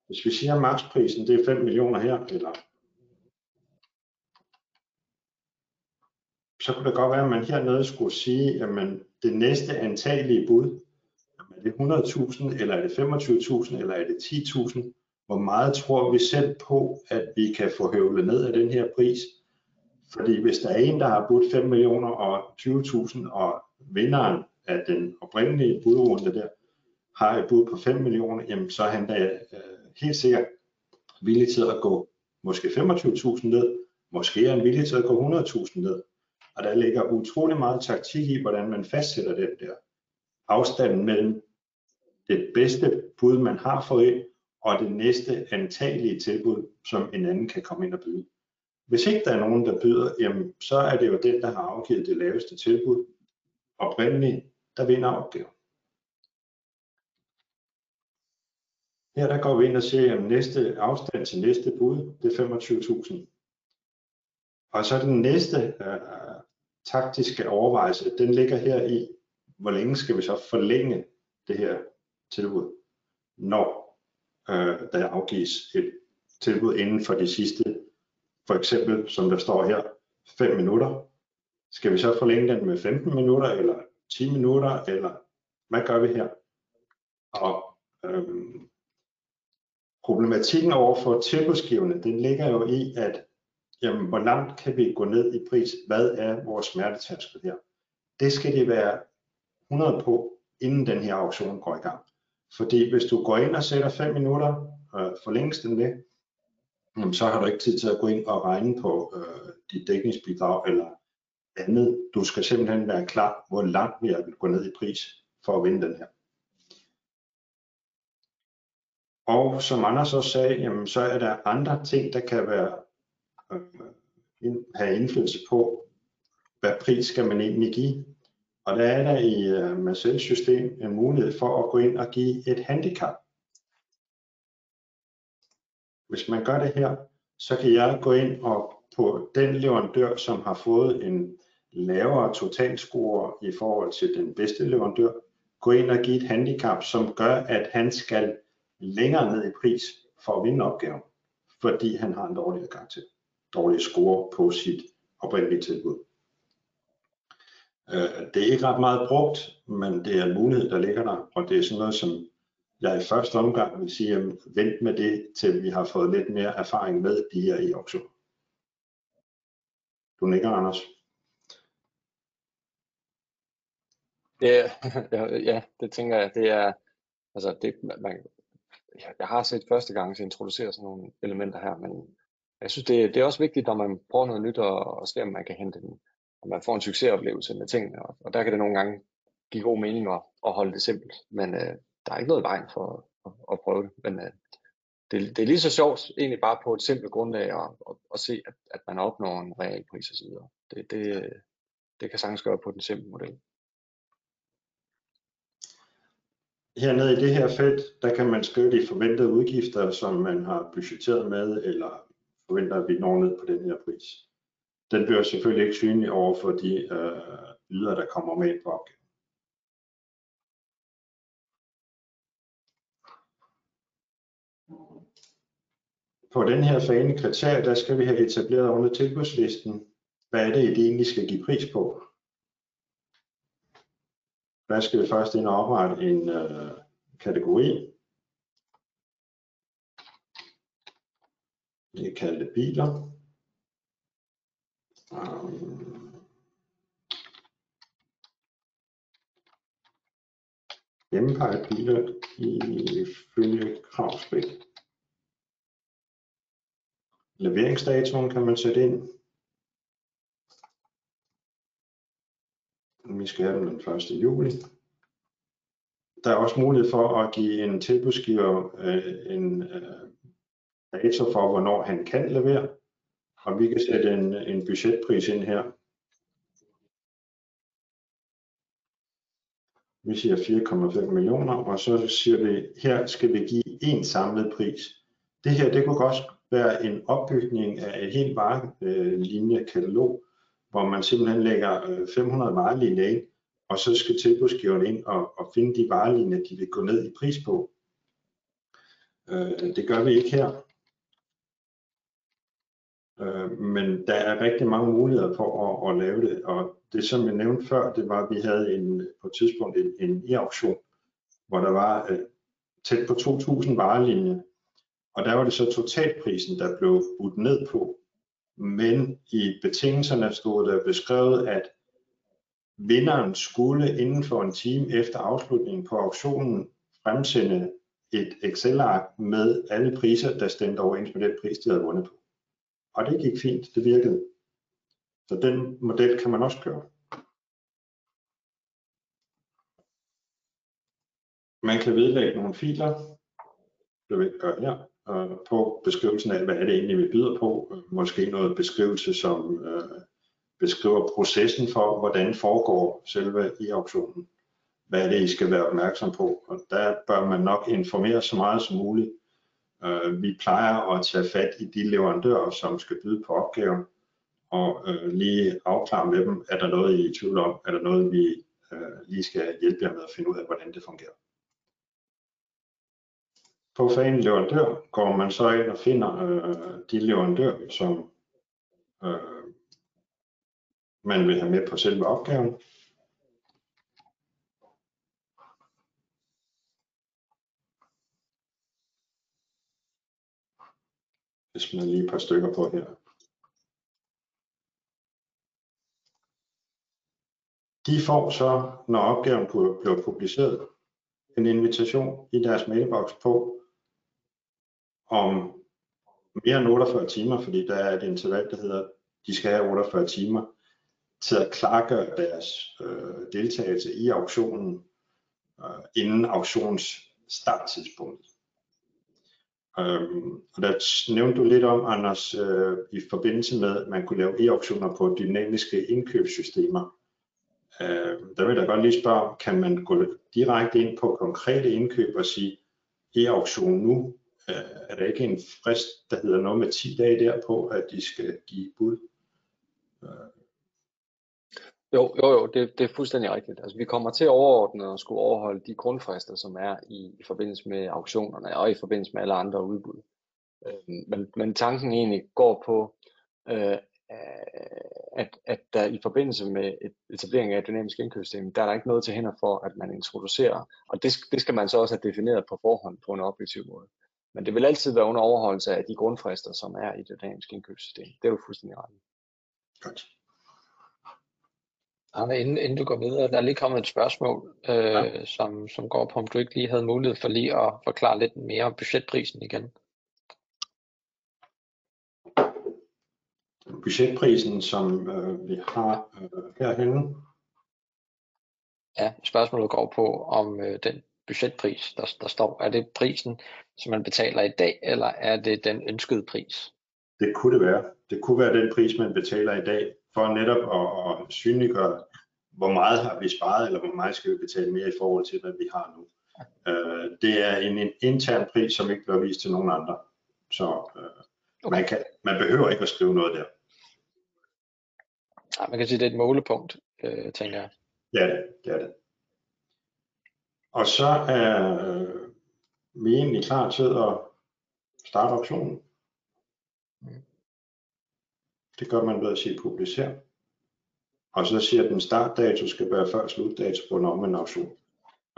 hvis vi siger, at maksprisen det er 5 millioner her, eller så kunne det godt være, at man hernede skulle sige, at man, det næste antagelige bud, er det 100.000, eller er det 25.000, eller er det 10.000? Hvor meget tror vi selv på, at vi kan få høvlet ned af den her pris? Fordi hvis der er en, der har budt 5 millioner og 20.000, og vinderen af den oprindelige budrunde der, har et bud på 5 millioner, jamen så er han da øh, helt sikkert villig til at gå måske 25.000 ned, måske er han villig til at gå 100.000 ned. Og der ligger utrolig meget taktik i, hvordan man fastsætter den der afstand mellem det bedste bud, man har fået ind, og det næste antagelige tilbud, som en anden kan komme ind og byde. Hvis ikke der er nogen, der byder, jamen, så er det jo den, der har afgivet det laveste tilbud. Oprindeligt, der vinder opgaven. Her der går vi ind og ser, at næste afstand til næste bud, det er 25.000. Og så den næste øh, taktiske overvejelse, den ligger her i, hvor længe skal vi så forlænge det her tilbud, når øh, der afgives et tilbud inden for de sidste, for eksempel som der står her, 5 minutter. Skal vi så forlænge den med 15 minutter, eller 10 minutter, eller hvad gør vi her? Og øhm, problematikken over for tilbudsgivende, den ligger jo i, at jamen, hvor langt kan vi gå ned i pris? Hvad er vores smertetærskel her? Det skal de være 100 på, inden den her auktion går i gang. Fordi hvis du går ind og sætter 5 minutter, øh, forlænges den med, jamen, så har du ikke tid til at gå ind og regne på øh, dit dækningsbidrag eller andet. Du skal simpelthen være klar, hvor langt vi er gå ned i pris for at vinde den her. Og som Anders også sagde, jamen, så er der andre ting, der kan være Øh, have indflydelse på, hvad pris skal man egentlig give. Og der er der i øh, uh, Marcels system en mulighed for at gå ind og give et handicap. Hvis man gør det her, så kan jeg gå ind og på den leverandør, som har fået en lavere totalscore i forhold til den bedste leverandør, gå ind og give et handicap, som gør, at han skal længere ned i pris for at vinde opgaven, fordi han har en dårligere karakter, dårlig score på sit oprindelige tilbud. Øh, det er ikke ret meget brugt, men det er en mulighed, der ligger der, og det er sådan noget, som jeg i første omgang vil sige, at vent med det, til vi har fået lidt mere erfaring med de her i auktion. Du nikker, Anders. Ja, ja, det tænker jeg. Det er, altså det, man, jeg har set første gang at introducere sådan nogle elementer her, men jeg synes, det, det er også vigtigt, når man prøver noget nyt og, og ser, om man kan hente den, og man får en succesoplevelse med tingene, og, og der kan det nogle gange give god mening at, at holde det simpelt, men øh, der er ikke noget i vejen for at, at prøve det, men øh, det, det er lige så sjovt egentlig bare på et simpelt grundlag at, at, at se, at, at man opnår en real pris osv. Det, det, det kan sagtens gøre på den simple model. Hernede i det her felt, der kan man skrive de forventede udgifter, som man har budgetteret med, eller forventer, at vi når ned på den her pris. Den bliver selvfølgelig ikke synlig over for de øh, ydre, der kommer med på opgaven. På den her fane kriterie, der skal vi have etableret under tilbudslisten, hvad er det, I egentlig skal give pris på. Der skal vi først ind og oprette en øh, kategori. Vi kan kalde det biler. Um, Hjemmepege biler ifølge kravspil. Leveringsdatoen kan man sætte ind. Vi skal have den den 1. juli. Der er også mulighed for at give en tilbudsgiver øh, en øh, dato for, hvornår han kan levere. Og vi kan sætte en, en budgetpris ind her. Vi siger 4,5 millioner, og så siger vi, her skal vi give en samlet pris. Det her, det kunne godt være en opbygning af et helt varelinjekatalog, hvor man simpelthen lægger øh, 500 varelinjer ind, og så skal tilbudsgiveren ind og, og finde de varelinjer, de vil gå ned i pris på. Øh, det gør vi ikke her. Øh, men der er rigtig mange muligheder for at, at lave det, og det som jeg nævnte før, det var, at vi havde en, på et tidspunkt en, en e-auktion, hvor der var øh, tæt på 2.000 varelinjer, og der var det så totalprisen, der blev budt ned på. Men i betingelserne stod der beskrevet, at vinderen skulle inden for en time efter afslutningen på auktionen fremsende et Excel-ark med alle priser, der stemte overens med den pris, de havde vundet på. Og det gik fint, det virkede. Så den model kan man også køre. Man kan vedlægge nogle filer, det vil jeg gøre her, øh, på beskrivelsen af, hvad er det egentlig, vi byder på. Øh, måske noget beskrivelse, som øh, beskriver processen for, hvordan foregår selve i auktionen. Hvad er det, I skal være opmærksom på? Og der bør man nok informere så meget som muligt. Øh, vi plejer at tage fat i de leverandører, som skal byde på opgaven, og øh, lige afklare med dem, er der noget, I er i tvivl om? Er der noget, vi øh, lige skal hjælpe jer med at finde ud af, hvordan det fungerer? På fan leverandør går man så ind og finder øh, de leverandører, som øh, man vil have med på selve opgaven. Jeg smider lige et par stykker på her. De får så, når opgaven bliver publiceret, en invitation i deres mailbox på, om mere end 48 timer, fordi der er et interval, der hedder, de skal have 48 timer til at klargøre deres øh, deltagelse i auktionen øh, inden auktions starttidspunkt. Øhm, og der nævnte du lidt om, Anders, øh, i forbindelse med, at man kunne lave e-auktioner på dynamiske indkøbssystemer. Øh, der vil jeg godt lige spørge, kan man gå direkte ind på konkrete indkøb og sige, e-auktion nu, øh, er der ikke en frist, der hedder noget med 10 dage derpå, at de skal give bud? Øh. Jo, jo, jo, det, det er fuldstændig rigtigt. Altså, vi kommer til overordnet at skulle overholde de grundfrister, som er i, i forbindelse med auktionerne og i forbindelse med alle andre udbud. Øh, men, men tanken egentlig går på, øh, at, at der i forbindelse med etableringen af et dynamisk indkøbssystem, der er der ikke noget til hænder for, at man introducerer, og det, det skal man så også have defineret på forhånd på en objektiv måde. Men det vil altid være under overholdelse af de grundfrister, som er i det dynamiske indkøbssystem. Det er jo fuldstændig ret. Godt. Arne, inden, inden du går videre, der er lige kommet et spørgsmål, øh, ja. som, som går på, om du ikke lige havde mulighed for lige at forklare lidt mere om budgetprisen igen. budgetprisen, som øh, vi har øh, herhenne. Ja, spørgsmålet går på, om øh, den budgetpris, der, der står, er det prisen, som man betaler i dag, eller er det den ønskede pris? Det kunne det være. Det kunne være den pris, man betaler i dag, for netop at, at synliggøre, hvor meget har vi sparet, eller hvor meget skal vi betale mere i forhold til, hvad vi har nu. Øh, det er en, en intern pris, som ikke bliver vist til nogen andre. Så øh, okay. man, kan, man behøver ikke at skrive noget der. Ja, man kan sige, det er et målepunkt, øh, tænker jeg. Ja, det er det. Og så er øh, vi egentlig klar til at starte auktionen. Det gør man ved at sige publicer. Og så siger at den startdato skal være før slutdato på en omvendt auktion.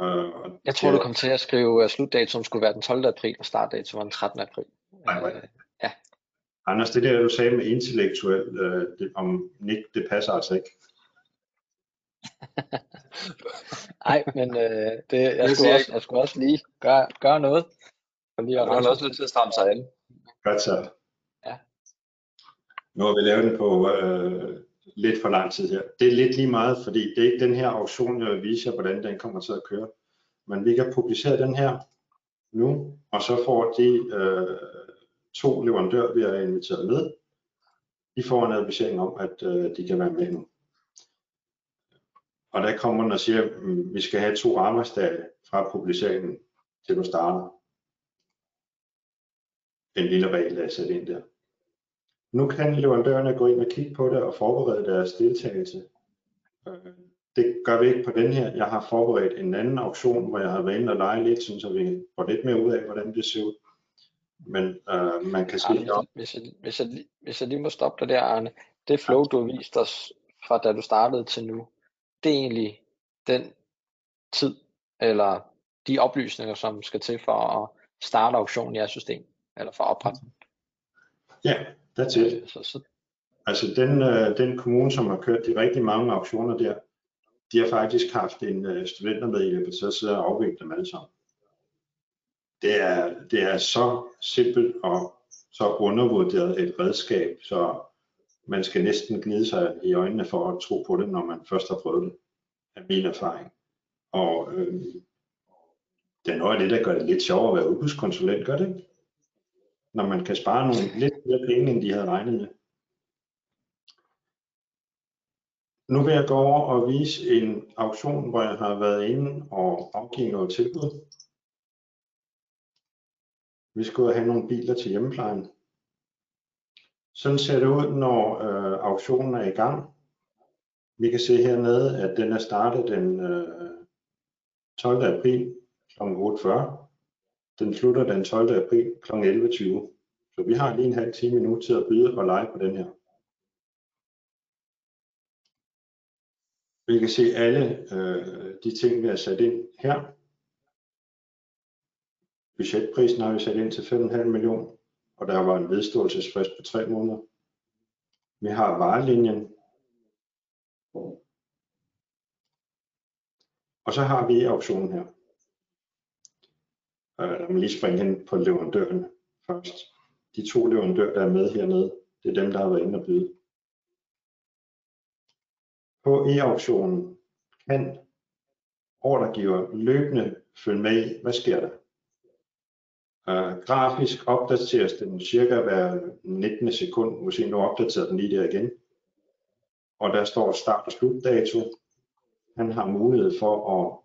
Øh, jeg tror, det, du kom til at skrive, at slutdato som skulle være den 12. april, og startdato var den 13. april. Nej, nej. Øh, ja. Anders, det der, du sagde med intellektuel, øh, det, om Nick, det passer altså ikke. Nej, men øh, det, jeg, skulle også, jeg skulle også lige gøre, gøre noget. For lige at man er også nødt til at stramme sig an. Godt så. Nu har vi lavet den på øh, lidt for lang tid her. Det er lidt lige meget, fordi det er ikke den her auktion, jeg vil vise jer, hvordan den kommer til at køre. Men vi kan publicere den her nu, og så får de øh, to leverandører, vi har inviteret med, de får en advisering om, at øh, de kan være med nu. Og der kommer den og siger, at vi skal have to arbejdsdage fra publiceringen til du starter. en lille regel, der er sat ind der. Nu kan leverandørerne gå ind og kigge på det og forberede deres deltagelse. Det gør vi ikke på den her. Jeg har forberedt en anden auktion, hvor jeg har været inde og lege lidt, så vi får lidt mere ud af, hvordan det ser ud. Men øh, man kan se... Arne, hvis, jeg, hvis, jeg, hvis jeg lige må stoppe dig der, Arne. Det flow, du har vist os fra da du startede til nu, det er egentlig den tid, eller de oplysninger, som skal til for at starte auktionen i jeres system, eller for at oprette den. Ja, that's it. Så, så... Altså den, øh, den kommune, som har kørt de rigtig mange auktioner der, de har faktisk haft en øh, studentermedhjælp til at sidde og afvikle dem alle sammen. Det er, det er så simpelt og så undervurderet et redskab, så man skal næsten glide sig i øjnene for at tro på det, når man først har prøvet det, af min erfaring. Og øh, det er noget af det, der gør det lidt sjovere at være udbudskonsulent, gør det ikke? Når man kan spare nogle lidt flere penge, end de havde regnet med. Nu vil jeg gå over og vise en auktion, hvor jeg har været inde og afgivet noget tilbud. Vi skal ud og have nogle biler til hjemmeplejen. Sådan ser det ud, når øh, auktionen er i gang. Vi kan se hernede, at den er startet den øh, 12. april kl. 8.40. Den slutter den 12. april kl. 11.20. Så vi har lige en halv time nu til at byde og lege på den her. Vi kan se alle øh, de ting, vi har sat ind her. Budgetprisen har vi sat ind til 5,5 millioner, og der var en vedståelsesfrist på 3 måneder. Vi har varelinjen. Og så har vi auktionen her. Øh, lad lige springe hen på leverandøren først. De to leverandører, der er med hernede, det er dem, der har været inde og byde. På e-auktionen kan ordregiver løbende følge med i, hvad sker der. Uh, grafisk opdateres den cirka hver 19. sekund, måske nu opdaterer den lige der igen. Og der står start og slutdato. Han har mulighed for at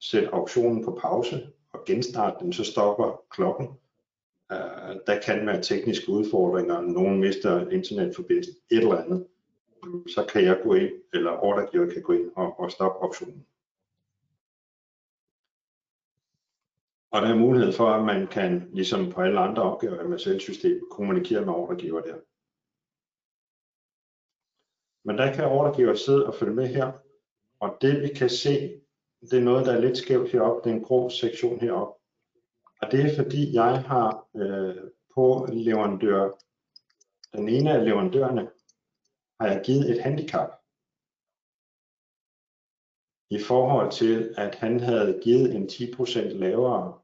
sætte auktionen på pause og genstarte den, så stopper klokken. Uh, der kan være tekniske udfordringer, nogen mister internetforbindelsen, et eller andet så kan jeg gå ind, eller ordregiver kan gå ind og, og stoppe optionen. Og der er mulighed for, at man kan, ligesom på alle andre opgaver med selvsystem, kommunikere med ordregiver der. Men der kan ordregiver sidde og følge med her, og det vi kan se, det er noget, der er lidt skævt heroppe, det er en grå sektion heroppe. Og det er fordi, jeg har øh, på leverandør, den ene af leverandørerne, har jeg givet et handicap i forhold til, at han havde givet en 10% lavere,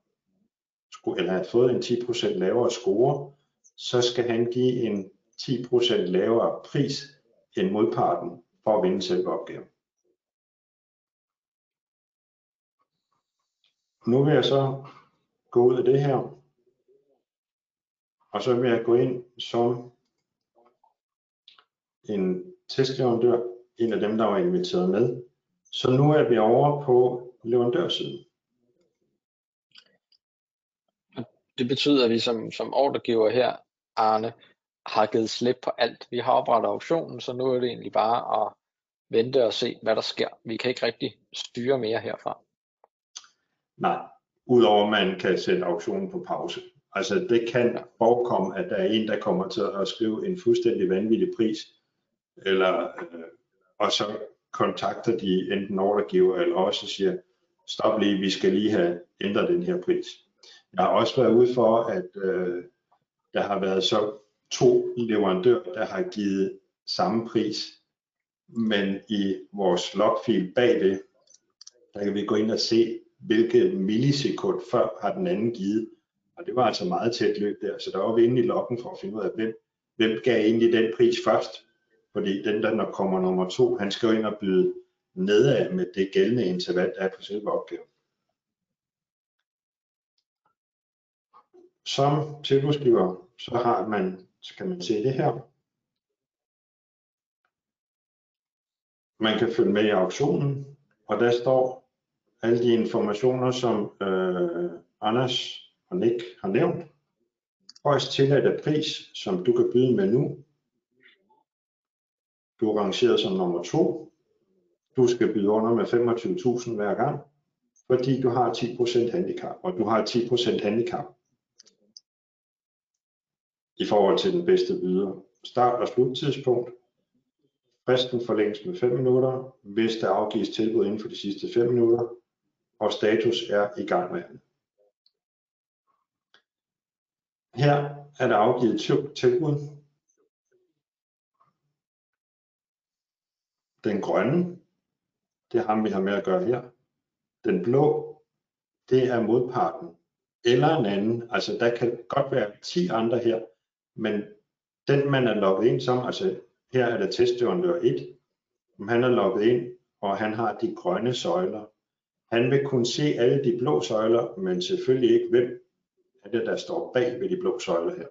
eller havde fået en 10% lavere score, så skal han give en 10% lavere pris end modparten for at vinde selve opgaven. Nu vil jeg så gå ud af det her, og så vil jeg gå ind som en testleverandør, en af dem, der var inviteret med. Så nu er vi over på leverandørsiden. Det betyder, at vi som, som ordregiver her, Arne, har givet slip på alt. Vi har oprettet auktionen, så nu er det egentlig bare at vente og se, hvad der sker. Vi kan ikke rigtig styre mere herfra. Nej, udover at man kan sætte auktionen på pause. Altså det kan forekomme, at der er en, der kommer til at skrive en fuldstændig vanvittig pris, eller, øh, og så kontakter de enten ordregiver eller også siger, stop lige, vi skal lige have ændret den her pris. Jeg har også været ude for, at øh, der har været så to leverandører, der har givet samme pris, men i vores logfil bagved, der kan vi gå ind og se, hvilke millisekund før har den anden givet. Og det var altså meget tæt løb der, så der var vi inde i lokken for at finde ud af, hvem, hvem gav egentlig den pris først. Fordi den, der kommer nummer to, han skal jo ind og byde nedad med det gældende interval, der er på selve opgaven. Som tilbudsgiver, så har man, så kan man se det her. Man kan følge med i auktionen, og der står alle de informationer, som øh, Anders og Nick har nævnt. højst tilladte pris, som du kan byde med nu. Du er rangeret som nummer to. Du skal byde under med 25.000 hver gang, fordi du har 10% handicap, og du har 10% handicap i forhold til den bedste byder. Start- og sluttidspunkt. Fristen forlænges med 5 minutter, hvis der afgives tilbud inden for de sidste 5 minutter, og status er i gang med. Her er der afgivet to tilbud. Den grønne, det er ham vi har med at gøre her. Den blå, det er modparten eller en anden. Altså der kan godt være 10 andre her, men den man er logget ind som, altså her er det testleverandør 1, han er logget ind, og han har de grønne søjler. Han vil kunne se alle de blå søjler, men selvfølgelig ikke hvem er det, der står bag ved de blå søjler her.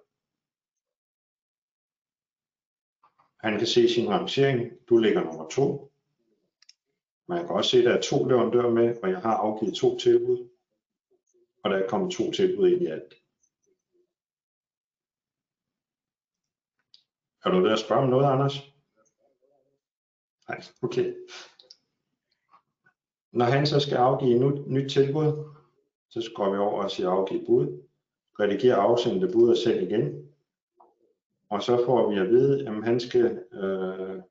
Han kan se sin rangering. Du ligger nummer 2. Man kan også se, at der er to leverandører med, og jeg har afgivet to tilbud. Og der er kommet to tilbud ind i alt. Er du ved at spørge om noget, Anders? Nej, okay. Når han så skal afgive nyt, nyt tilbud, så går vi over og siger afgive bud. Rediger afsendte bud og send igen. Og så får vi at vide, at han skal øh,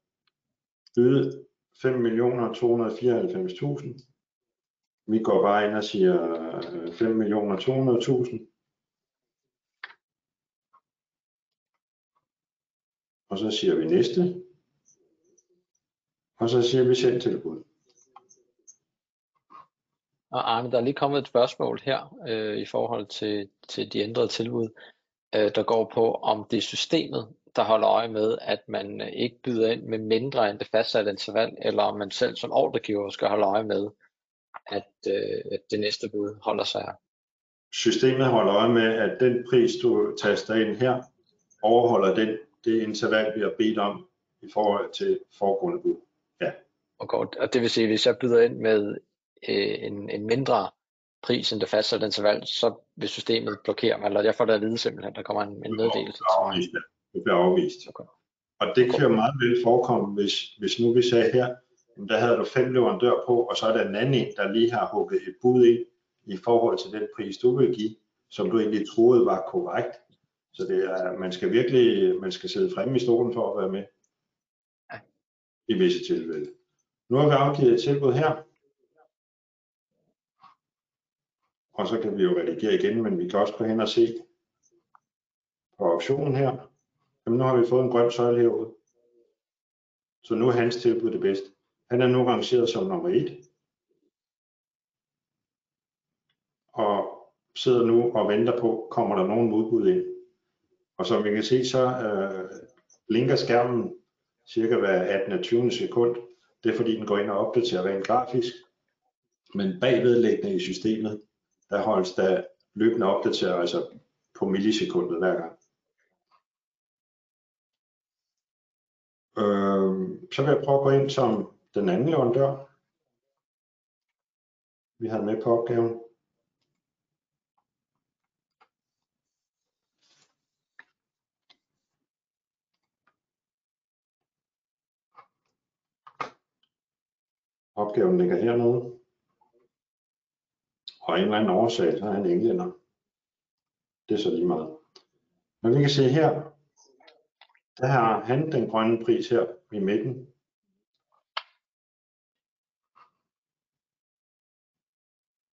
yde 5.294.000. Vi går bare ind og siger øh, 5.200.000. Og så siger vi næste. Og så siger vi send tilbud. Og Arne, der er lige kommet et spørgsmål her øh, i forhold til, til de ændrede tilbud, øh, der går på, om det er systemet, der holder øje med, at man ikke byder ind med mindre end det fastsatte interval, eller om man selv som ordregiver skal holde øje med, at, øh, at det næste bud holder sig her. Systemet holder øje med, at den pris, du taster ind her, overholder den, det interval, vi har bedt om i forhold til foregående bud. Ja. Og, godt. og det vil sige, at hvis jeg byder ind med øh, en, en mindre pris end det fastsatte interval, så vil systemet blokere mig, eller jeg får det at vide simpelthen, der kommer en, en meddelelse. Det det bliver afvist. Okay. Og det kan jo meget vel forekomme, hvis, hvis nu vi sagde her, der havde du fem leverandører på, og så er der en anden en, der lige har hugget et bud ind i forhold til den pris, du vil give, som du egentlig troede var korrekt. Så det er, man skal virkelig man skal sidde fremme i stolen for at være med ja. i visse tilfælde. Nu har vi afgivet et tilbud her, og så kan vi jo redigere igen, men vi kan også gå hen og se på optionen her. Jamen nu har vi fået en grøn søjle herude. Så nu er hans tilbud det bedste. Han er nu rangeret som nummer 1. Og sidder nu og venter på, kommer der nogen modbud ind. Og som vi kan se, så øh, blinker skærmen cirka hver 18. 20. sekund. Det er fordi den går ind og opdaterer rent grafisk. Men bagvedlæggende i systemet, der holdes der løbende opdateret, altså på millisekundet hver gang. Øh, så vil jeg prøve at gå ind som den anden leverandør. Vi har med på opgaven. Opgaven ligger hernede. Og en eller anden årsag, så er han englænder. Det er så lige meget. Men vi kan se her, der har han den grønne pris her i midten.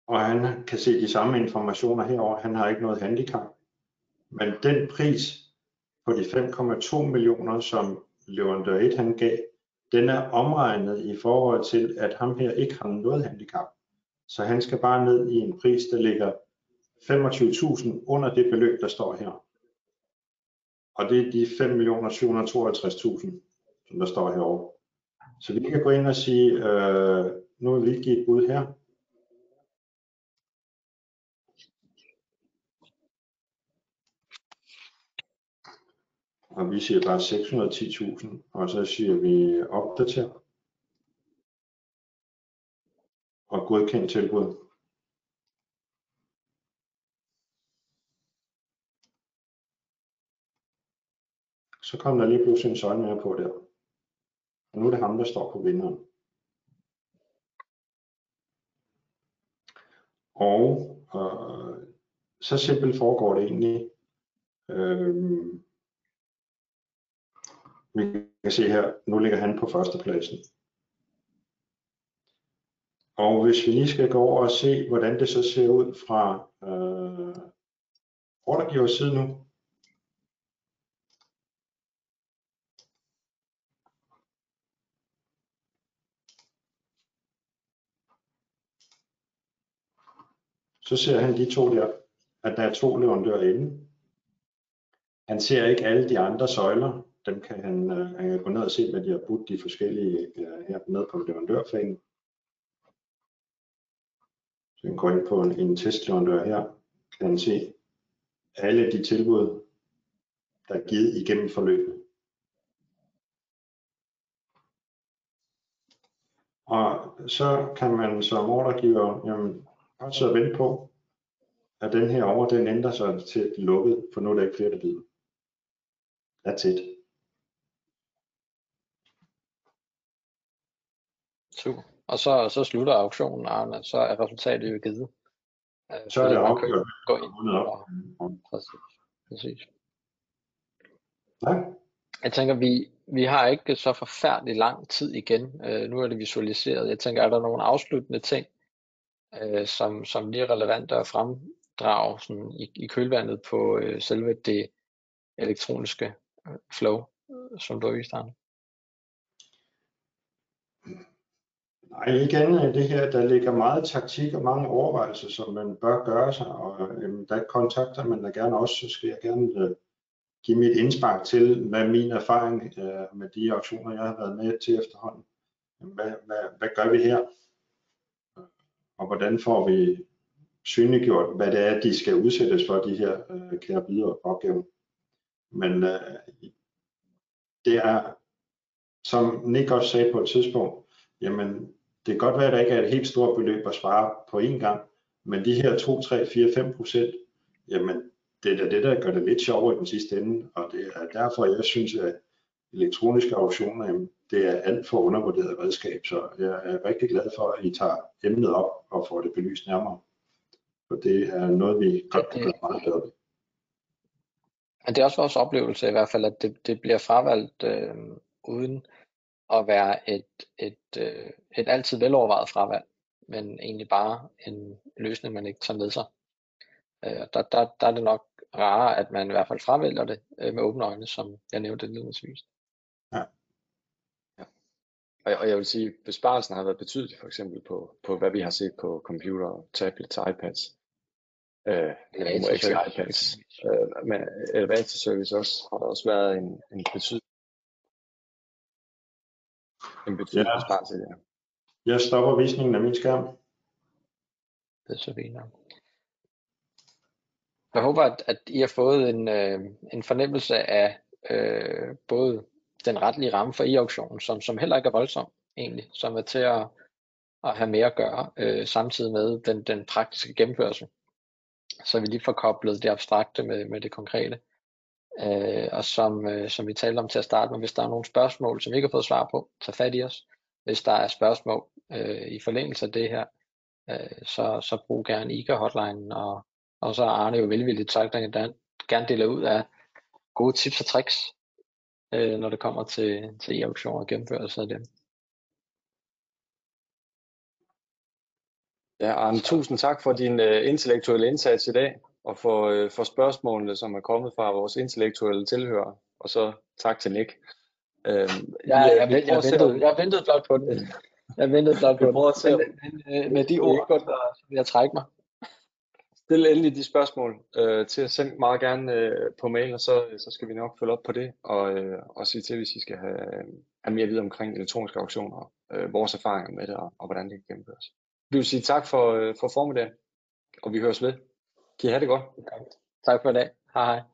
Og han kan se de samme informationer herover. Han har ikke noget handicap. Men den pris på de 5,2 millioner, som leverandør 1 han gav, den er omregnet i forhold til, at ham her ikke har noget handicap. Så han skal bare ned i en pris, der ligger 25.000 under det beløb, der står her. Og det er de 5.752.000, som der står herovre. Så vi kan gå ind og sige, øh, nu vil vi give et bud her. Og vi siger bare 610.000, og så siger vi opdater. Og godkendt tilbud. så kom der lige pludselig en søjle mere på der. Og nu er det ham, der står på vinderen. Og øh, så simpelt foregår det egentlig. Øh, vi kan se her, nu ligger han på førstepladsen. Og hvis vi lige skal gå over og se, hvordan det så ser ud fra øh, ordregivers side nu, så ser han de to der, at der er to leverandører inde. Han ser ikke alle de andre søjler. Dem kan han, øh, han kan gå ned og se, hvad de har budt de forskellige øh, her med på leverandørfanen den går ind på en, en testleverandør her, kan han se alle de tilbud, der er givet igennem forløbet. Og så kan man som ordregiver jamen, også at vente på, at den her over, den ændrer sig til lukket, for nu er der ikke flere, der byder. That's it. Super. Og så, så slutter auktionen, Arne, så er resultatet jo givet. Øh, så er det afgjort. Gå ind. Og, præcis. præcis. Ja. Jeg tænker, vi, vi har ikke så forfærdelig lang tid igen. Uh, nu er det visualiseret. Jeg tænker, er der nogle afsluttende ting, uh, som, som lige er relevante at fremdrage sådan i, i kølvandet på uh, selve det elektroniske flow, som du har vist, Arne? Nej, igen end det her, der ligger meget taktik og mange overvejelser, som man bør gøre sig, og øhm, der kontakter man da gerne også, så skal jeg gerne øh, give mit indspark til, hvad min erfaring øh, med de auktioner, jeg har været med til efterhånden. Hvad, hvad, hvad gør vi her? Øh, og hvordan får vi synliggjort, hvad det er, de skal udsættes for, de her øh, kære videre opgaver. Men øh, det er, som Nick også sagde på et tidspunkt, jamen det kan godt være, at der ikke er et helt stort beløb at spare på én gang, men de her 2, 3, 4, 5 procent, jamen det er det, der gør det lidt sjovere i den sidste ende, og det er derfor, jeg synes, at elektroniske auktioner, jamen, det er alt for undervurderet redskab, så jeg er rigtig glad for, at I tager emnet op og får det belyst nærmere. For det er noget, vi godt kan gøre meget bedre ved. Men det er også vores oplevelse i hvert fald, at det, det bliver fravalgt øh, uden at være et, et, øh, et altid velovervejet fravalg, men egentlig bare en løsning, man ikke tager med sig. Øh, der, der, der er det nok rarere, at man i hvert fald fravælger det øh, med åbne øjne, som jeg nævnte indledningsvis. Ja. ja. Og, og jeg vil sige, besparelsen har været betydelig for eksempel på, på hvad vi har set på computer, tablets, iPads. Øh, eller iPads. Øh, men elevator service også har der også været en, en betydelig en betydelig ja. besparelse der. Jeg stopper visningen af min skærm. Det er så fint. Jeg håber, at, at I har fået en, øh, en fornemmelse af øh, både den retlige ramme for e-auktionen, som, som heller ikke er voldsom egentlig, som er til at, at have mere at gøre, øh, samtidig med den, den praktiske gennemførelse. Så vi lige får koblet det abstrakte med, med det konkrete. Øh, og som, øh, som vi talte om til at starte med, hvis der er nogle spørgsmål, som vi ikke har fået svar på, tag fat i os. Hvis der er spørgsmål øh, i forlængelse af det her, øh, så, så brug gerne ICA hotline og, og så er Arne jo velvilligt sagt, at han gerne deler ud af gode tips og tricks, øh, når det kommer til, til e-auktioner og gennemførelse af dem. Ja, Arne, tusind tak for din øh, intellektuelle indsats i dag og for, øh, for spørgsmålene, som er kommet fra vores intellektuelle tilhører. Og så tak til Nick. Øhm, ja, jeg, jeg, jeg, ventede, jeg ventede blot på det. Jeg ventede blot på det. Men, men, øh, med de ord, der vil jeg trække mig. Stil endelig de spørgsmål øh, til at sende meget gerne øh, på mail, og så, så skal vi nok følge op på det, og, øh, og sige til, hvis I skal have, have mere viden omkring elektroniske auktioner, øh, vores erfaringer med det, og, og hvordan det kan gennemføres. Vi vil sige tak for, øh, for formiddagen, og vi høres ved. Kan I have det godt? Tak for i dag. Hej hej.